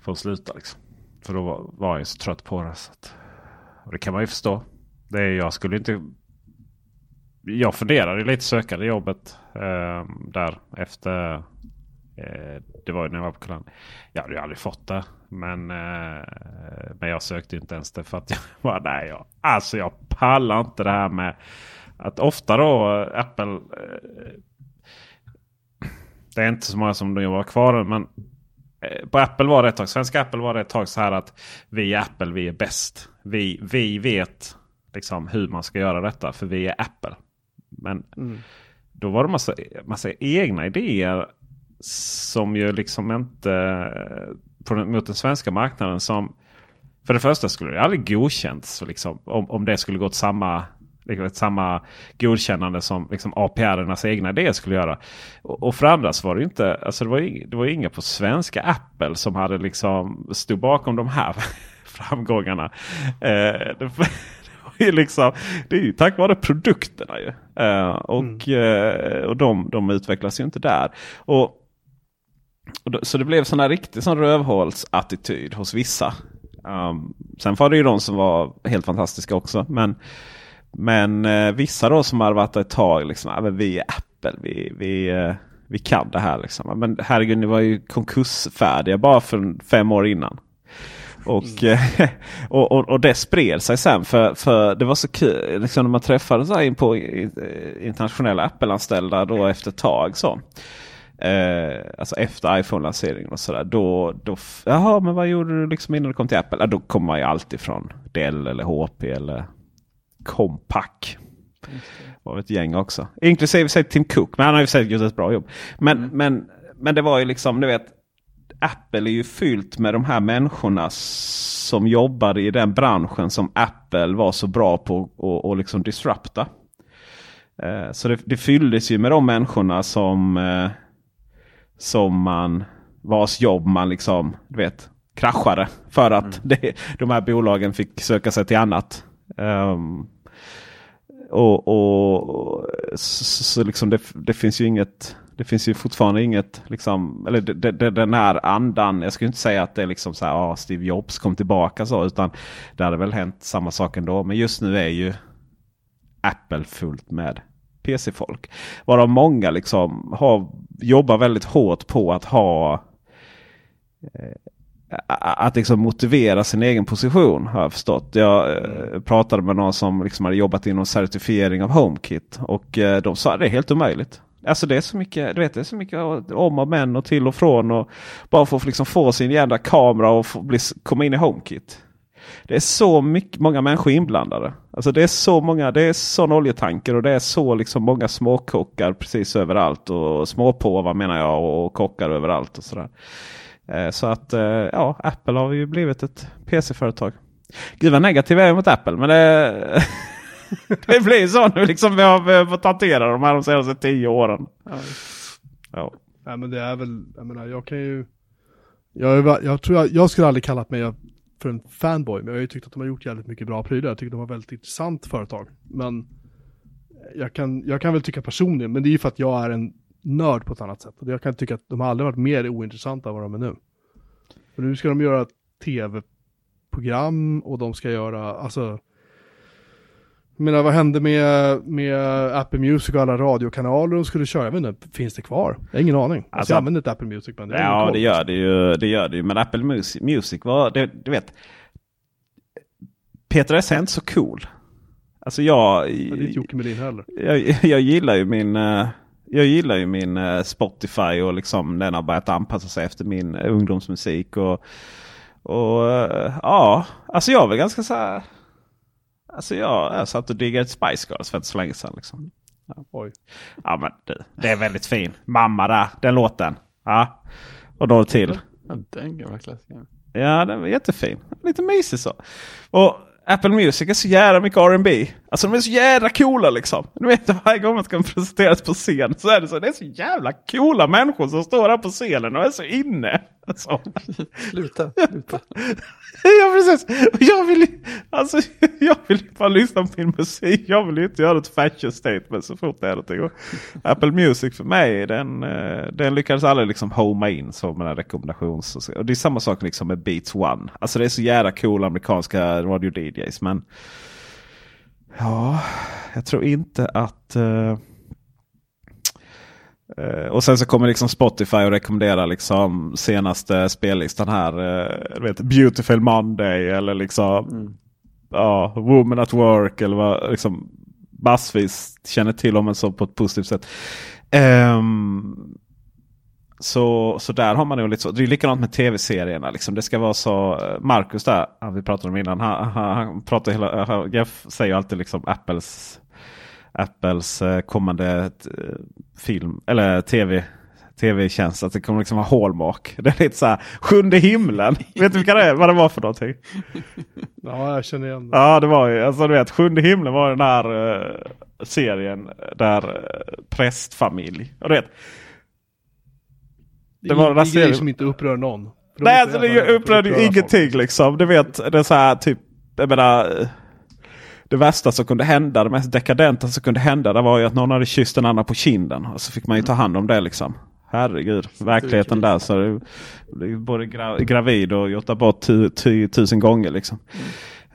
för att sluta liksom. För då var, var jag ju så trött på det. Så att, och det kan man ju förstå. Det är, jag skulle inte jag funderade lite sökade jobbet eh, där efter. Eh, det var ju när jag var på Kulan. Jag hade ju aldrig fått det. Men, eh, men jag sökte inte ens det för att jag bara nej. Jag, alltså jag pallar inte det här med att ofta då eh, Apple. Det är inte så många som jobbar kvar men på Apple var det ett tag. Svenska Apple var det ett tag så här att vi är Apple, vi är bäst. Vi, vi vet liksom hur man ska göra detta för vi är Apple. Men då var det massa, massa egna idéer som ju liksom inte på den, mot den svenska marknaden som för det första skulle det aldrig godkänts liksom, om, om det skulle gått samma liksom, samma godkännande som liksom, APR-ernas egna idéer skulle göra. Och, och för andra så var det inte, alltså det var ju, det var ju inga på svenska Apple som hade liksom stod bakom de här framgångarna. Eh, det, det, är liksom, det är ju tack vare produkterna ju. Eh, och eh, och de, de utvecklas ju inte där. Och då, så det blev sån här riktig sån rövhålsattityd hos vissa. Um, sen var det ju de som var helt fantastiska också. Men, men eh, vissa då som hade varit där ett tag. Liksom, "Ja, men vi är Apple, vi, vi, eh, vi kan det här. Liksom. Men herregud, ni var ju konkursfärdiga bara för fem år innan. Och, eh, och, och, och det spred sig sen för, för det var så kul liksom när man träffade så in på internationella Apple-anställda då efter ett tag. Så. Eh, alltså efter iPhone-lanseringen och sådär. Då, då, jaha, men vad gjorde du liksom innan du kom till Apple? Ja, då kommer man ju alltid från Dell eller HP eller Compaq. var ett gäng också. Inklusive sig Tim Cook. Men han har ju säkert gjort ett bra jobb. Men, men, men det var ju liksom, du vet. Apple är ju fyllt med de här människorna som jobbade i den branschen som Apple var så bra på att och liksom disrupta. Eh, Så det, det fylldes ju med de människorna som, eh, som man vars jobb man liksom, du vet, kraschade. För att det, de här bolagen fick söka sig till annat. Och, och, och så, så liksom det, det finns ju inget det finns ju fortfarande inget, liksom, eller det, det, den här andan. Jag skulle inte säga att det är liksom så här, ah, Steve Jobs kom tillbaka så. Utan det hade väl hänt samma sak ändå. Men just nu är ju Apple fullt med PC-folk. Varav många liksom har, jobbar väldigt hårt på att ha eh, att liksom motivera sin egen position har jag förstått. Jag eh, pratade med någon som liksom hade jobbat inom certifiering av HomeKit. Och eh, de sa att det är helt omöjligt. Alltså det är så mycket, du vet, det är så mycket om och men och till och från. Och bara för att liksom få sin jävla kamera och få bli, komma in i HomeKit. Det är så mycket, många människor inblandade. Alltså det är så många, det är sån oljetanker och det är så liksom många småkockar precis överallt. Och småpåvar menar jag och kockar överallt och sådär. Eh, så att eh, ja, Apple har ju blivit ett PC-företag. Gud vad negativ jag är mot Apple. Men det, det blir så nu liksom. Vi har fått hantera de här de senaste tio åren. Ja. ja. Nej men det är väl, jag menar jag kan ju. Jag, jag tror jag, jag skulle aldrig kallat mig för en fanboy. Men jag har ju tyckt att de har gjort jävligt mycket bra prylar. Jag tycker de har väldigt intressant företag. Men jag kan, jag kan väl tycka personligen, men det är ju för att jag är en nörd på ett annat sätt. Jag kan tycka att de har aldrig varit mer ointressanta än vad de är nu. För nu ska de göra tv-program och de ska göra, alltså menar vad hände med, med Apple Music och alla radiokanaler de skulle köra? Jag vet inte, finns det kvar? Jag har ingen aning. Alltså, jag använder inte Apple Music men det Ja det gör det ju. Det gör det ju. Men Apple Music, Music var, det, du vet. Peter S är inte så cool. Alltså jag... Ja, det är Jocke Melin heller. Jag, jag gillar ju min... Uh, jag gillar ju min uh, Spotify och liksom den har börjat anpassa sig efter min ungdomsmusik. Och, och uh, ja, alltså jag är väl ganska så här. Alltså jag, jag satt och diggade Spice Girls för inte så länge sedan. Liksom. Ja. Oj. Ja men det, det är väldigt fin. Mamma där, den låten. Ja. Och då till. Ja, den gamla klassikern. Ja den var jättefin. Lite mysig så. Och Apple Music är så jävla mycket R&B. Alltså de är så jävla coola liksom. Du vet varje gång man ska presenteras på scen så är det så. Det är så jävla coola människor som står här på scenen och är så inne. Alltså. sluta, sluta. ja precis. Jag vill, alltså, jag vill bara lyssna på min musik. Jag vill inte göra ett fashion statement så fort det är någonting. Apple Music för mig den, eh, den lyckades aldrig liksom homa in som en rekommendations. Och det är samma sak liksom med Beats One. Alltså det är så jävla coola amerikanska radio DJs. Men ja, jag tror inte att uh, Uh, och sen så kommer liksom Spotify och rekommendera liksom senaste spellistan här. Uh, vet, Beautiful Monday eller liksom mm. ja, Woman at Work eller vad liksom massvis känner till om en så på ett positivt sätt. Um, så, så där har man nog lite så. Det är likadant med tv-serierna. Liksom. Det ska vara så. Marcus där, han vi pratade om innan. Han, han, han pratar hela, Jeff säger alltid liksom Apples Apples eh, kommande eh, film eller tv tv-tjänst. Att det kommer liksom ha hallmark. Det är lite så här sjunde himlen. vet du vilka det vad det var för någonting? Ja, jag känner igen det. Ja, det var ju, alltså du vet, sjunde himlen var den här uh, serien där uh, prästfamilj. Och du vet, det, det var den här serien som inte upprör någon. Nej, alltså det upprör ju ingenting folk. liksom. Du vet, det är så här typ, jag menar det värsta som kunde hända, det mest dekadenta som kunde hända, det var ju att någon hade kysst en annan på kinden. Och så fick man ju ta hand om det liksom. Herregud, verkligheten där. Så det, det både gra, gravid och gjort abort tu, tu, tusen gånger liksom. Mm.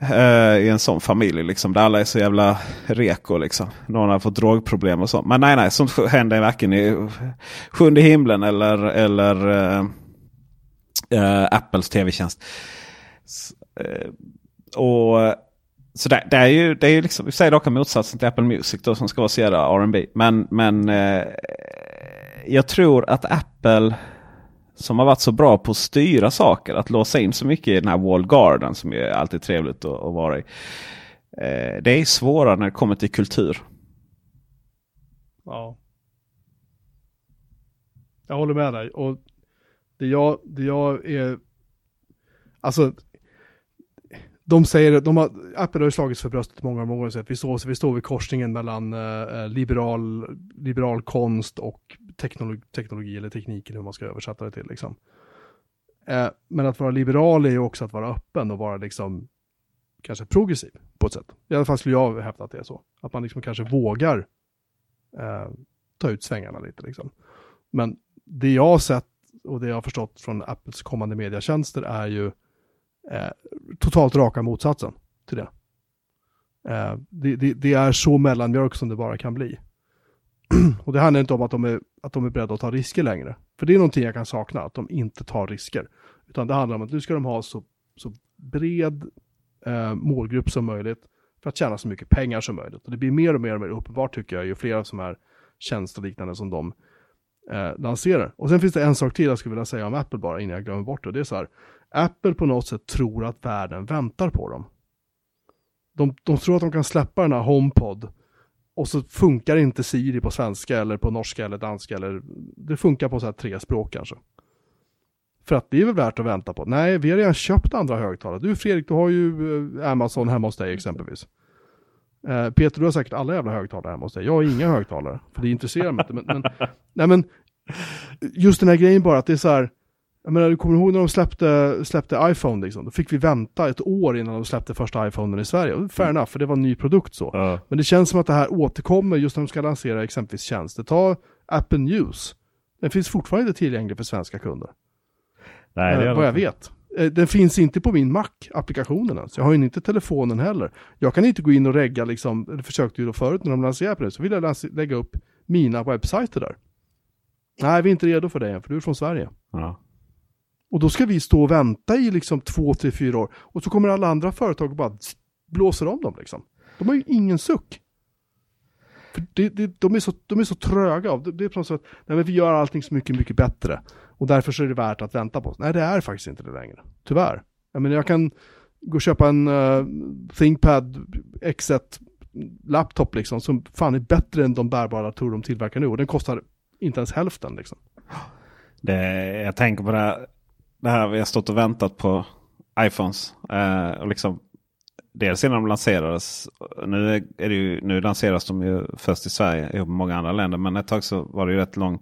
Uh, I en sån familj liksom. Där alla är så jävla reko liksom. Någon har fått drogproblem och sånt. Men nej, nej. Sånt händer varken i Sjunde himlen eller, eller uh, uh, Apples tv-tjänst. och så det, det, är ju, det är ju liksom, vi säger raka motsatsen till Apple Music då, som ska vara så jävla R&B. Men, men eh, jag tror att Apple som har varit så bra på att styra saker, att låsa in så mycket i den här wall garden som är alltid trevligt att, att vara i. Eh, det är svårare när det kommer till kultur. Ja. Jag håller med dig. Och det jag, det jag är... Alltså, de säger, de har, Apple har ju slagits för bröstet många, många år vi står, vi står vid korsningen mellan eh, eh liberal, liberal konst och teknologi, teknologi eller tekniken hur man ska översätta det till liksom. Eh, men att vara liberal är ju också att vara öppen och vara liksom kanske progressiv på ett sätt. I alla fall skulle jag hävda att det är så. Att man liksom kanske vågar eh, ta ut svängarna lite liksom. Men det jag har sett och det jag har förstått från Apples kommande mediatjänster är ju eh, totalt raka motsatsen till det. Eh, det, det, det, är så mellanmjölk som det bara kan bli. och det handlar inte om att de, är, att de är beredda att ta risker längre. För det är någonting jag kan sakna, att de inte tar risker. Utan det handlar om att nu ska de ha så, så bred eh, målgrupp som möjligt för att tjäna så mycket pengar som möjligt. Och det blir mer och mer och mer uppenbart tycker jag, ju fler som är tjänster liknande som de eh, lanserar. Och sen finns det en sak till jag skulle vilja säga om Apple bara innan jag glömmer bort det. Det är så här, Apple på något sätt tror att världen väntar på dem. De, de tror att de kan släppa den här HomePod och så funkar inte Siri på svenska eller på norska eller danska eller det funkar på så här tre språk kanske. För att det är väl värt att vänta på. Nej, vi har redan köpt andra högtalare. Du Fredrik, du har ju eh, Amazon hemma hos dig exempelvis. Eh, Peter, du har säkert alla jävla högtalare hemma hos dig. Jag har inga högtalare, för det intresserar mig inte. Men, men, nej, men just den här grejen bara att det är så här, jag menar, du kommer ihåg när de släppte, släppte iPhone liksom? Då fick vi vänta ett år innan de släppte första iPhonen i Sverige. Fair mm. enough, för det var en ny produkt så. Uh. Men det känns som att det här återkommer just när de ska lansera exempelvis tjänster. Ta Apple News. Den finns fortfarande tillgänglig för svenska kunder. Nej, det eh, vad jag vet. Eh, den finns inte på min Mac, applikationen alltså. Jag har ju inte telefonen heller. Jag kan inte gå in och regga liksom, det försökte ju då förut när de lanserade Apple, så vill jag lägga upp mina webbsajter där. Nej, vi är inte redo för det än, för du är från Sverige. Ja. Och då ska vi stå och vänta i liksom två, tre, fyra år. Och så kommer alla andra företag och bara blåser om dem liksom. De har ju ingen suck. För det, det, de, är så, de är så tröga. Det, det är på något sätt, nej men vi gör allting så mycket, mycket bättre. Och därför så är det värt att vänta på. oss. Nej, det är faktiskt inte det längre. Tyvärr. Jag menar, jag kan gå och köpa en uh, ThinkPad X1 laptop liksom, som fan är bättre än de bärbara datorer de tillverkar nu. Och den kostar inte ens hälften liksom. Det, jag tänker på det här, det här vi har stått och väntat på iPhones. Eh, och liksom, dels innan de lanserades. Nu, är det ju, nu lanseras de ju först i Sverige ihop med många andra länder. Men ett tag så var det ju rätt lång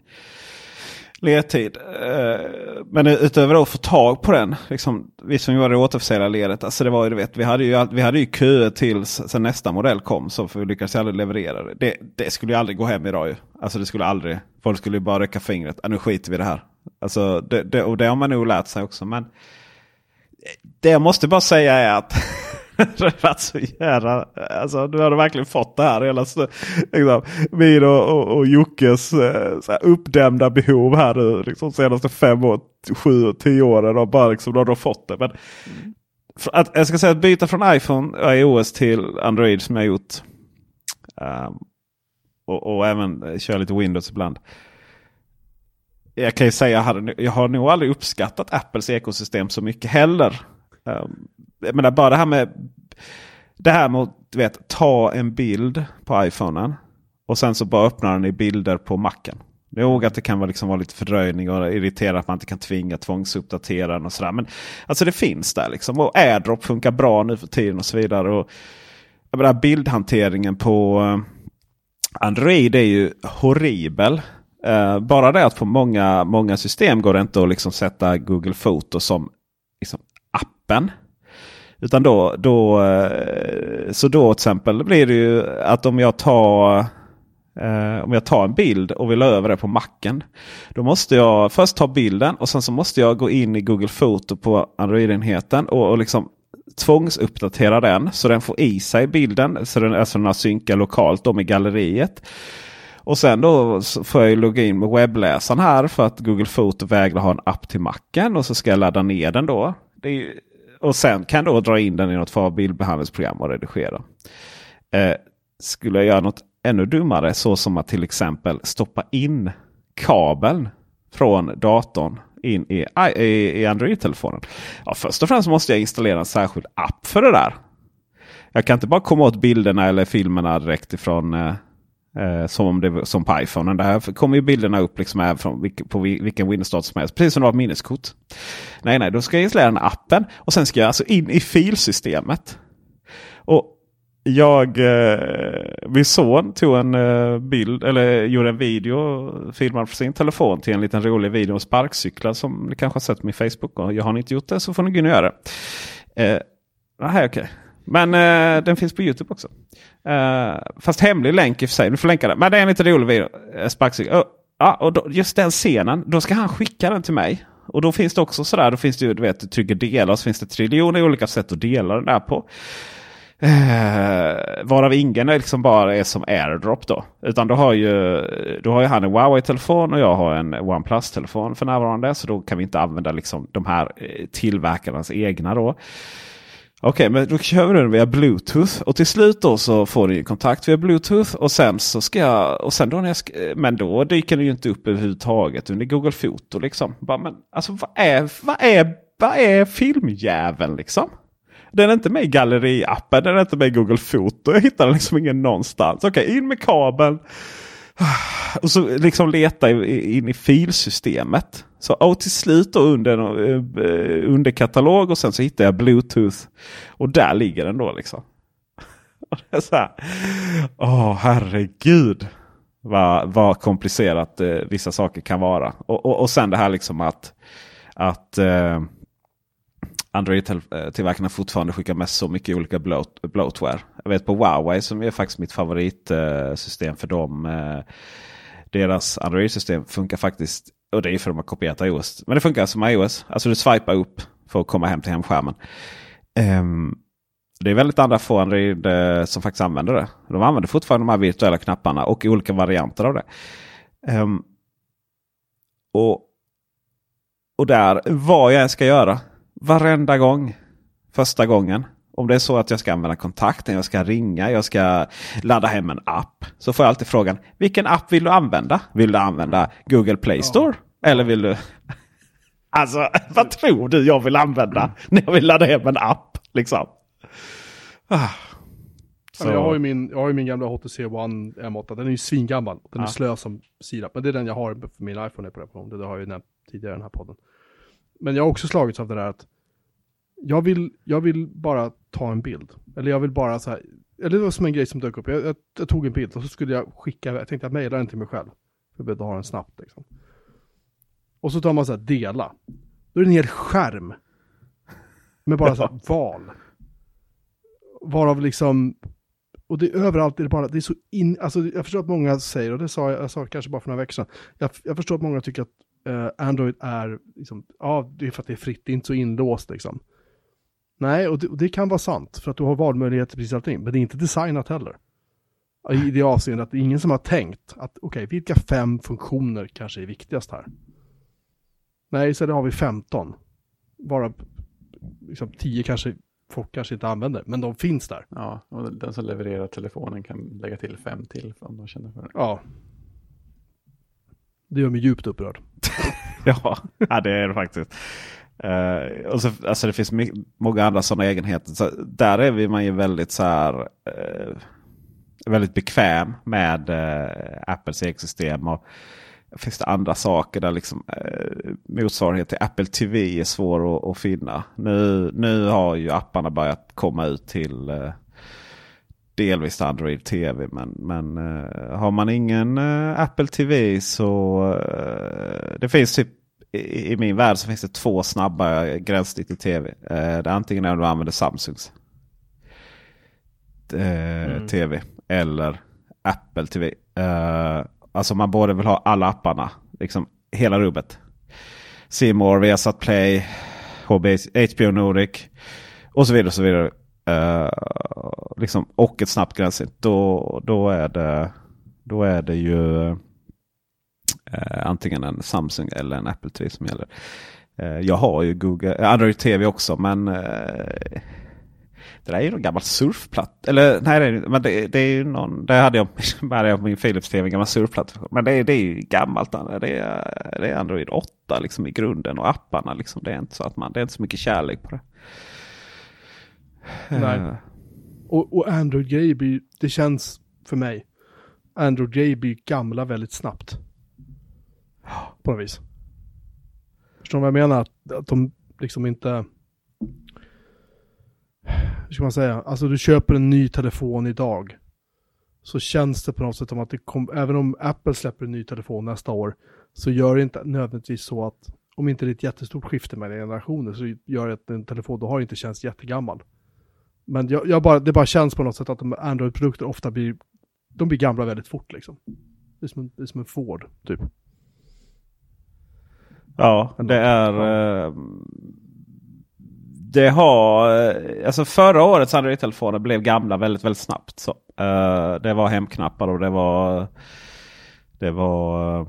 ledtid. Eh, men utöver att få tag på den, liksom, vi som gjorde återförsäljarledet, alltså det var ju, du vet, vi hade ju, vi hade ju köer tills sen nästa modell kom så för vi lyckades aldrig leverera det. det. det. skulle ju aldrig gå hem idag ju. Alltså det skulle aldrig, folk skulle ju bara räcka fingret, ah, nu skiter vi i det här. Alltså, det, det, och det har man nog lärt sig också. Men det jag måste bara säga är att det har varit så jävla... Alltså nu har du verkligen fått det här. Hela, liksom, min och, och, och Jockes eh, så här, uppdämda behov här nu. Liksom, senaste fem, år, sju, tio åren. Och bara liksom, då har de fått det. Men, att, jag ska säga att byta från iPhone och iOS till Android som jag gjort. Um, och, och, även köra lite Windows ibland. Jag kan ju säga att jag har nog aldrig uppskattat Apples ekosystem så mycket heller. Um, jag menar bara det här med det här med att vet, ta en bild på iPhonen och sen så bara öppna den i bilder på macken. Jag att det kan vara, liksom vara lite fördröjning och irritera att man inte kan tvinga tvångsuppdatera den och sådär. Men alltså det finns där liksom. Och AirDrop funkar bra nu för tiden och så vidare. Och, jag menar, bildhanteringen på eh, Android är ju horribel. Uh, bara det att på många, många system går det inte att liksom sätta Google Foto som liksom, appen. Utan då, då, uh, så då till exempel blir det ju att om jag tar uh, om jag tar en bild och vill över det på macken. Då måste jag först ta bilden och sen så måste jag gå in i Google Foto på Android-enheten och, och liksom tvångsuppdatera den så den får i sig bilden. Så den, alltså den har synkat lokalt då med galleriet. Och sen då får jag logga in med webbläsaren här för att Google Foto vägrar ha en app till macken. Och så ska jag ladda ner den då. Ju, och sen kan jag då dra in den i något för bildbehandlingsprogram och redigera. Eh, skulle jag göra något ännu dummare så som att till exempel stoppa in kabeln från datorn in i, i, i Android-telefonen. Ja, först och främst måste jag installera en särskild app för det där. Jag kan inte bara komma åt bilderna eller filmerna direkt ifrån eh, Eh, som, det, som på iPhone. Där kommer ju bilderna upp liksom här från på vilken Windows-dator som helst. Precis som du har ett minneskort. Nej, nej, då ska jag installera den appen och sen ska jag alltså in i filsystemet. Och jag, eh, min son tog en eh, bild eller gjorde en video. Filmade på sin telefon till en liten rolig video om sparkcyklar som ni kanske har sett på min Facebook. Och jag har inte gjort det så får ni gå in och göra det. Eh, nej, okej. Men eh, den finns på Youtube också. Eh, fast hemlig länk i och för sig. Du får länka den. Men det är en lite rolig video. Uh, Oh, ja, och då, just den scenen. Då ska han skicka den till mig. Och då finns det också sådär. Då finns det ju, du vet, du trycker dela. och Så finns det triljoner olika sätt att dela den där på. Eh, varav ingen är liksom bara är som AirDrop då. Utan då har ju, då har ju han en Huawei-telefon och jag har en OnePlus-telefon för närvarande. Så då kan vi inte använda liksom de här eh, tillverkarnas egna då. Okej, men då kör vi den via Bluetooth. Och till slut då så får ni kontakt via Bluetooth. Och sen så ska jag... Och sen då när jag ska, men då dyker den ju inte upp överhuvudtaget under Google Foto liksom. Bara, men alltså vad är, vad är, vad är filmjäveln liksom? Den är inte med i galleriappen, den är inte med i Google Foto. Jag hittar den liksom ingen någonstans. Okej, in med kabeln. Och så liksom leta in i filsystemet. Så och till slut då under, eh, under katalog och sen så hittar jag Bluetooth. Och där ligger den då liksom. Åh oh, herregud. Vad, vad komplicerat eh, vissa saker kan vara. Och, och, och sen det här liksom att, att eh, Android-tillverkarna eh, fortfarande skickar med så mycket olika bloat, bloatware. Jag vet på Huawei som är faktiskt mitt favoritsystem eh, för dem. Eh, deras Android-system funkar faktiskt, och det är för att de har kopierat iOS. Men det funkar som iOS. Alltså du swipar upp för att komma hem till hemskärmen. Um, det är väldigt andra få Android eh, som faktiskt använder det. De använder fortfarande de här virtuella knapparna och olika varianter av det. Um, och, och där, vad jag än ska göra varenda gång. Första gången. Om det är så att jag ska använda kontakten, jag ska ringa, jag ska ladda hem en app. Så får jag alltid frågan, vilken app vill du använda? Vill du använda Google Play Store? Ja. Eller vill du... Alltså, vad tror du jag vill använda när jag vill ladda hem en app? Liksom. Ah. Så. Jag, har ju min, jag har ju min gamla HTC One M8. Den är ju svingammal. Den är slö som sirap. Men det är den jag har för min iPhone. Är på det, det har jag ju nämnt tidigare i den här podden. Men jag har också slagits av det där att jag vill, jag vill bara ta en bild. Eller jag vill bara så här, eller det var som en grej som dök upp. Jag, jag, jag tog en bild och så skulle jag skicka, jag tänkte att mejla den till mig själv. För jag behövde ha den snabbt liksom. Och så tar man så här dela. Då är det en hel skärm. Med bara så här val. Varav liksom, och det är överallt, det är bara, det är så in, alltså jag förstår att många säger, och det sa jag, jag sa kanske bara för några veckor sedan. Jag, jag förstår att många tycker att uh, Android är, liksom, ja, det är för att det är fritt, det är inte så inlåst liksom. Nej, och det, och det kan vara sant, för att du har valmöjligheter precis allting, men det är inte designat heller. I det avseendet att det är ingen som har tänkt att okej, okay, vilka fem funktioner kanske är viktigast här? Nej, så har vi 15. Bara liksom 10 kanske folk kanske inte använder, men de finns där. Ja, och den som levererar telefonen kan lägga till fem till om de känner för det. Ja, det gör mig djupt upprörd. ja, ja, det är det faktiskt. Uh, och så, alltså det finns många andra sådana egenheter. Så där är man ju väldigt så här, uh, väldigt bekväm med uh, Apples ekosystem. Och finns det andra saker där liksom uh, motsvarighet till Apple TV är svår att, att, finna. Nu, nu har ju apparna börjat komma ut till delvis Android TV. Men, men uh, har man ingen uh, Apple TV så uh, det finns typ i, i, min värld så finns det två snabba gränssnitt i TV. det är antingen när du använder Samsungs mm. TV eller Apple TV. alltså man både vill ha alla apparna, liksom hela rubbet. Simor, Viasat Play, HBO Nordic och så vidare. Och så vidare. Uh, liksom, och ett snabbt gränssnitt. Då, då, är det, då är det ju Eh, antingen en Samsung eller en Apple TV som gäller. Eh, jag har ju Google, eh, Android TV också men eh, det där är ju någon gammal surfplatta. Eller nej, det, men det, det är ju någon. Det hade jag, hade jag på min Philips TV, en gammal surfplatta. Men det, det är ju gammalt. Det är, det är Android 8 liksom i grunden och apparna. Liksom. Det är inte så att man, det är inte så mycket kärlek på det. Eh. Nej. Uh. Och, och Android-grejer blir, det känns för mig, Android-grejer blir gamla väldigt snabbt. På något vis. Förstår du vad jag menar? Att, att de liksom inte... Hur ska man säga? Alltså du köper en ny telefon idag. Så känns det på något sätt som att det kommer, även om Apple släpper en ny telefon nästa år, så gör det inte nödvändigtvis så att, om inte det är ett jättestort skifte mellan generationer, så gör det att en telefon du har inte känns jättegammal. Men jag, jag bara, det bara känns på något sätt att de Android-produkter ofta blir, de blir gamla väldigt fort liksom. Det är som en, det är som en Ford, typ. Ja, det är... Eh, det har, eh, alltså förra årets Android-telefoner blev gamla väldigt, väldigt snabbt. Så, uh, det var hemknappar och det var, det var,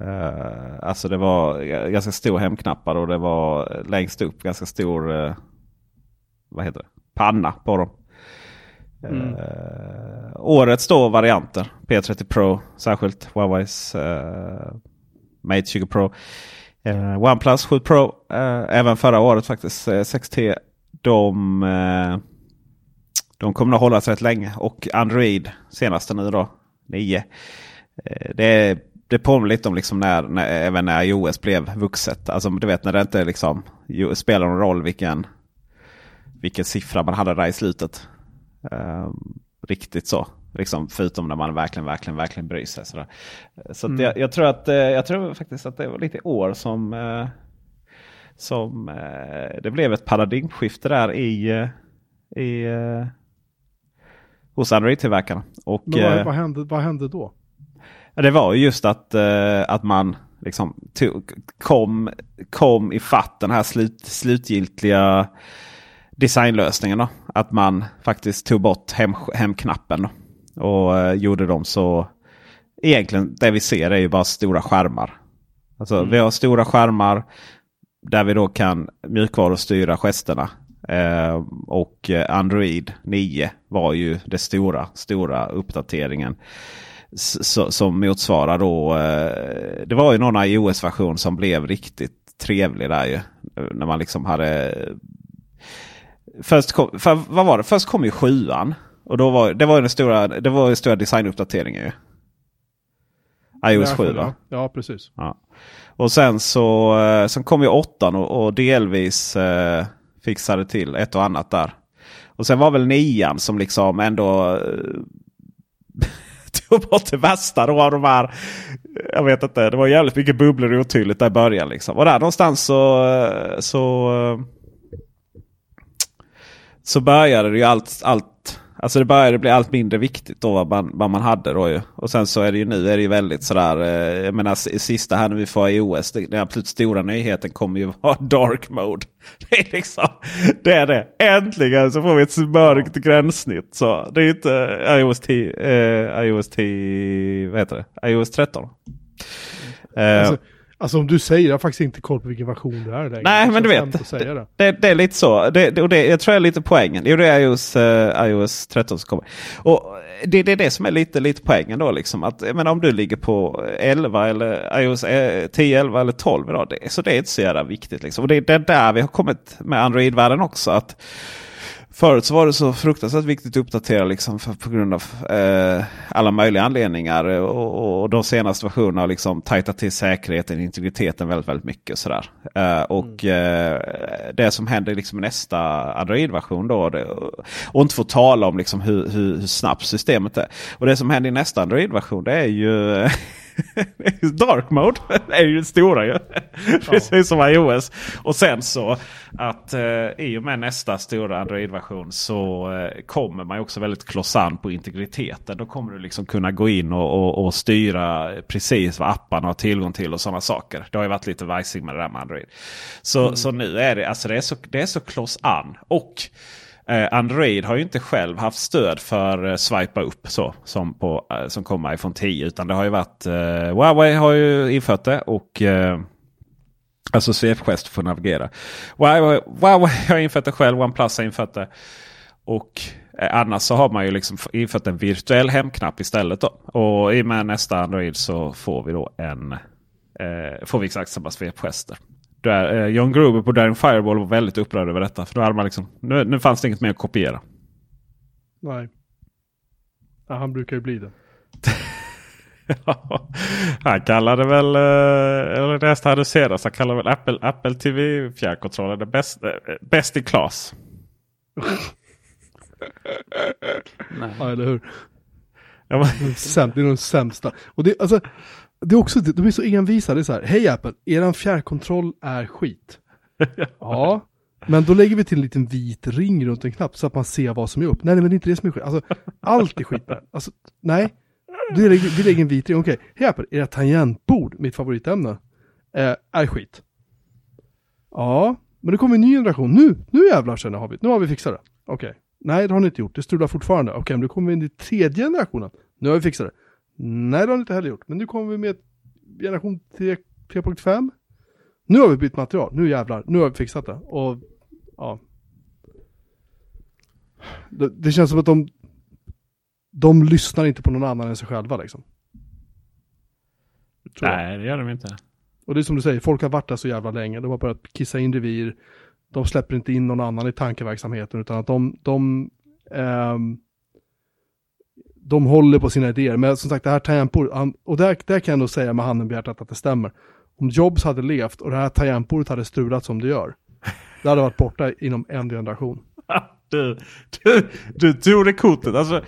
uh, alltså det var ganska stor hemknappar och det var längst upp ganska stor, uh, vad heter det, panna på dem. Mm. årets då varianter, P30 Pro särskilt, Huaweis Mate 20 Pro. Eh, OnePlus 7 Pro, Eh, även förra året faktiskt, eh, 6T. De, eh, de kommer att hålla sig rätt länge. Och Android senaste nu då, 9. Eh, det, det påminner lite om liksom när, när, även när iOS blev vuxet. Alltså du vet när det inte liksom spelar någon roll vilken, vilken siffra man hade där i slutet. Eh, riktigt så. Liksom, förutom när man verkligen, verkligen, verkligen bryr sig. Sådär. Så mm. jag, jag, tror att, eh, jag tror faktiskt att det var lite år som, eh, som eh, det blev ett paradigmskifte där i, i hos Android-tillverkarna. Och, vad, vad, hände, vad hände då? Det var just att, att man liksom tog, kom, kom i fatt den här slut, slutgiltiga designlösningen. Då. Att man faktiskt tog bort hem, hemknappen. Då. Och eh, gjorde dem så... Egentligen det vi ser är ju bara stora skärmar. Alltså mm. vi har stora skärmar där vi då kan mjukvarustyra gesterna. Eh, och Android 9 var ju det stora, stora uppdateringen. som motsvarar då, eh, det var ju någon iOS-version som blev riktigt trevlig där ju. När man liksom hade... Först kom, för, vad var det? Först kom ju sjuan. Och då var, det var den stora, det var den stora designuppdateringen ju. iOS 7 va? Ja, precis. Ja. Och sen så eh, sen kom ju åttan och, och delvis eh, fixade till ett och annat där. Och sen var väl nian som liksom ändå eh, tog bort det värsta då av de här. Jag vet inte, det var jävligt mycket bubblor och otydligt där i början. Liksom. Och där någonstans så, eh, så, så började det ju allt, allt Alltså det började bli allt mindre viktigt då vad man, vad man hade då ju. Och sen så är det ju nu är det ju väldigt sådär. Eh, jag menar sista här när vi får iOS. Den absolut stora nyheten kommer ju vara dark mode. Det är liksom. Det är det. Äntligen så får vi ett mörkt gränssnitt. Så det är inte iOS 10. Eh, iOS 10. Vad heter det? iOS 13. Alltså, Alltså om du säger, jag har faktiskt inte koll på vilken version det är längre. Nej, men du vet. Det. Det, det. är lite så. Det, och det, jag tror jag är lite poängen. Jo, det är iOS, uh, iOS 13 som kommer. Och det, det är det som är lite, lite poängen då. Liksom. Att, menar, om du ligger på 11 eller iOS 10, 11 eller 12 idag. Det, så det är inte så jävla viktigt. Liksom. Och det är där vi har kommit med Android-världen också. att Förut så var det så fruktansvärt viktigt att uppdatera liksom för, på grund av eh, alla möjliga anledningar. Och, och de senaste versionerna har liksom tajtat till säkerheten, integriteten väldigt, väldigt mycket. Sådär. Eh, och mm. eh, det som händer liksom i nästa Android-version då. Det, och inte få tala om liksom hur, hur, hur snabbt systemet är. Och det som händer i nästa Android-version det är ju Dark mode är ju det stora ju. Precis som iOS. Och sen så att eh, i och med nästa stora Android-version så eh, kommer man också väldigt klossan på integriteten. Då kommer du liksom kunna gå in och, och, och, styra precis vad apparna har tillgång till och sådana saker. Det har ju varit lite vajsing med det där med Android. Så, mm. så nu är det, alltså det är så, det är så close an. Och Eh, Android har ju inte själv haft stöd för eh, swipa upp så som, på, eh, som kommer iPhone 10. Utan det har ju varit eh, Huawei har ju infört det. och eh, Alltså svepgest för att navigera. Huawei, Huawei har infört det själv, OnePlus har infört det. Och eh, annars så har man ju liksom infört en virtuell hemknapp istället. Då. Och i och med nästa Android så får vi då en eh, får vi exakt samma svepgester där, eh, John Gruber på Daring Fireball var väldigt upprörd över detta. För då hade man liksom, nu, nu fanns det inget mer att kopiera. Nej. Ja, han brukar ju bli det. han kallade väl, eh, eller det hade senast, han kallade väl Apple, Apple TV fjärrkontrollen det bäst, eh, bäst i klass. Ja, eller hur? Ja, men... det är de sämsta. Och det, alltså, det är också, de är så envisa, det är så här, hej Apple, eran fjärrkontroll är skit. ja, men då lägger vi till en liten vit ring runt en knapp så att man ser vad som är upp. Nej, men det är inte det som är skit. Alltså, allt är skit där. Alltså, nej, vi lägger, vi lägger en vit ring. Okej, okay. hej Apple, era tangentbord, mitt favoritämne, eh, är skit. Ja, Men det kommer en ny generation. Nu, nu jävlar känner har vi, nu har vi fixat det. Okej. Nej, det har ni inte gjort. Det strular fortfarande. Okej, men nu kommer vi in i tredje generationen. Nu har vi fixat det. Nej, det har ni inte heller gjort. Men nu kommer vi med generation 3 3.5. Nu har vi bytt material. Nu jävlar. Nu har vi fixat det. Och ja. Det, det känns som att de de lyssnar inte på någon annan än sig själva liksom. Tror. Nej, det gör de inte. Och det är som du säger, folk har varit där så jävla länge. De har börjat kissa in revir. De släpper inte in någon annan i tankeverksamheten utan att de, de, ehm, de håller på sina idéer. Men som sagt, det här tangentbordet, och där, där kan jag nog säga med handen på hjärtat att det stämmer. Om Jobs hade levt och det här tangentbordet hade strulat som det gör, det hade varit borta inom en generation. Du, du, du tog det kortet. Alltså,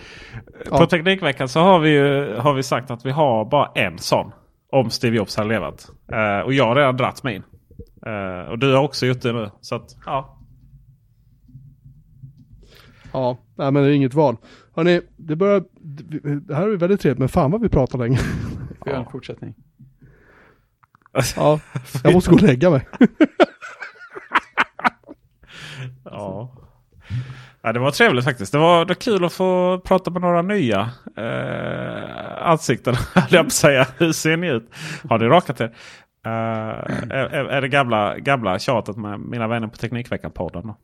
På Ja. Teknikveckan så har vi, ju, har vi sagt att vi har bara en sån. Om Steve Jobs hade levat. Eh, och jag har redan dratt min. Eh, och du har också gjort det nu. Så att, ja. Ja, nej men det är inget val. Hörrni, det börjar, det här är väldigt trevligt, men fan vad vi pratar länge. Vi gör en fortsättning. Ja, jag måste gå och lägga mig. ja. Ja, det var trevligt faktiskt. Det var, det var kul att få prata med några nya eh, ansikten. höll jag på säga. Hur ser ni ut? Har ni rakat er? Är, är- är det gamla, gamla tjatet med mina vänner på Teknikveckan-podden?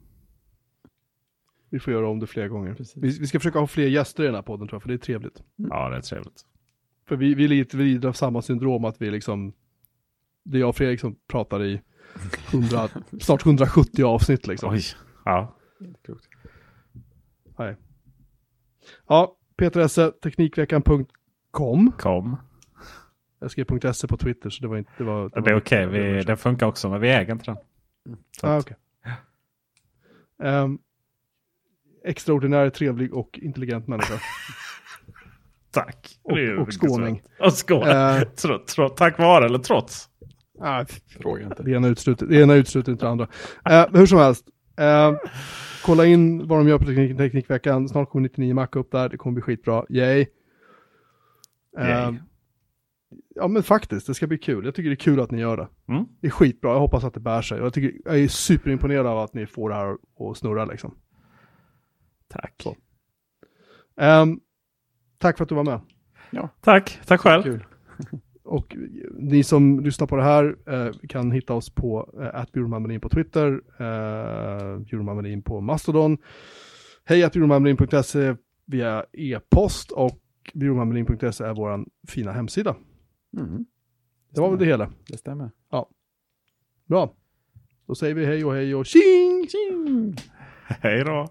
Vi får göra om det fler gånger. Vi, vi ska försöka ha fler gäster i den här podden tror jag, för det är trevligt. Ja, det är trevligt. För vi, vi är lite vi lider av samma syndrom att vi liksom, det är jag och Fredrik som pratar i 100, snart 170 avsnitt liksom. Oj. Ja. Nej. Ja, Peter Esse, Teknikveckan.com. Kom. Jag skrev .se på Twitter så det var inte, det var... Det är okej. Vi- Det funkar också men vi äger inte den. Så Ah, att- okej. Extraordinär, trevlig och intelligent människa. Tack. Och- och skåning. Och skåning. Eh, Tro, tro, tack vare eller trots? ah, Fråga inte. Det ena utesluter det ena utesluter inte det andra. Eh, hur som helst. Eh, kolla in vad de gör på teknik, Teknikveckan. Snart kommer 99 Mac upp där. Det kommer bli skitbra. Yay. Eh, Yay. Ja men faktiskt, det ska bli kul. Jag tycker det är kul att ni gör det. Mm. Det är skitbra. Jag hoppas att det bär sig. Jag, tycker, jag är superimponerad av att ni får det här att snurra liksom. Tack. Ehm, tack för att du var med. Tack. Tack själv. Kul. Och ni som lyssnar på det här eh, kan hitta oss på eh, @bjurmanmelin på Twitter, eh, bjurmanmelin på Mastodon, hej bjurmanmelin.se via e-post och bjurmanmelin.se är vår fina hemsida. Mm. Det var väl det hela. Det stämmer. Bra. Då säger vi hej och hej och tjing! Tjing! Hej då.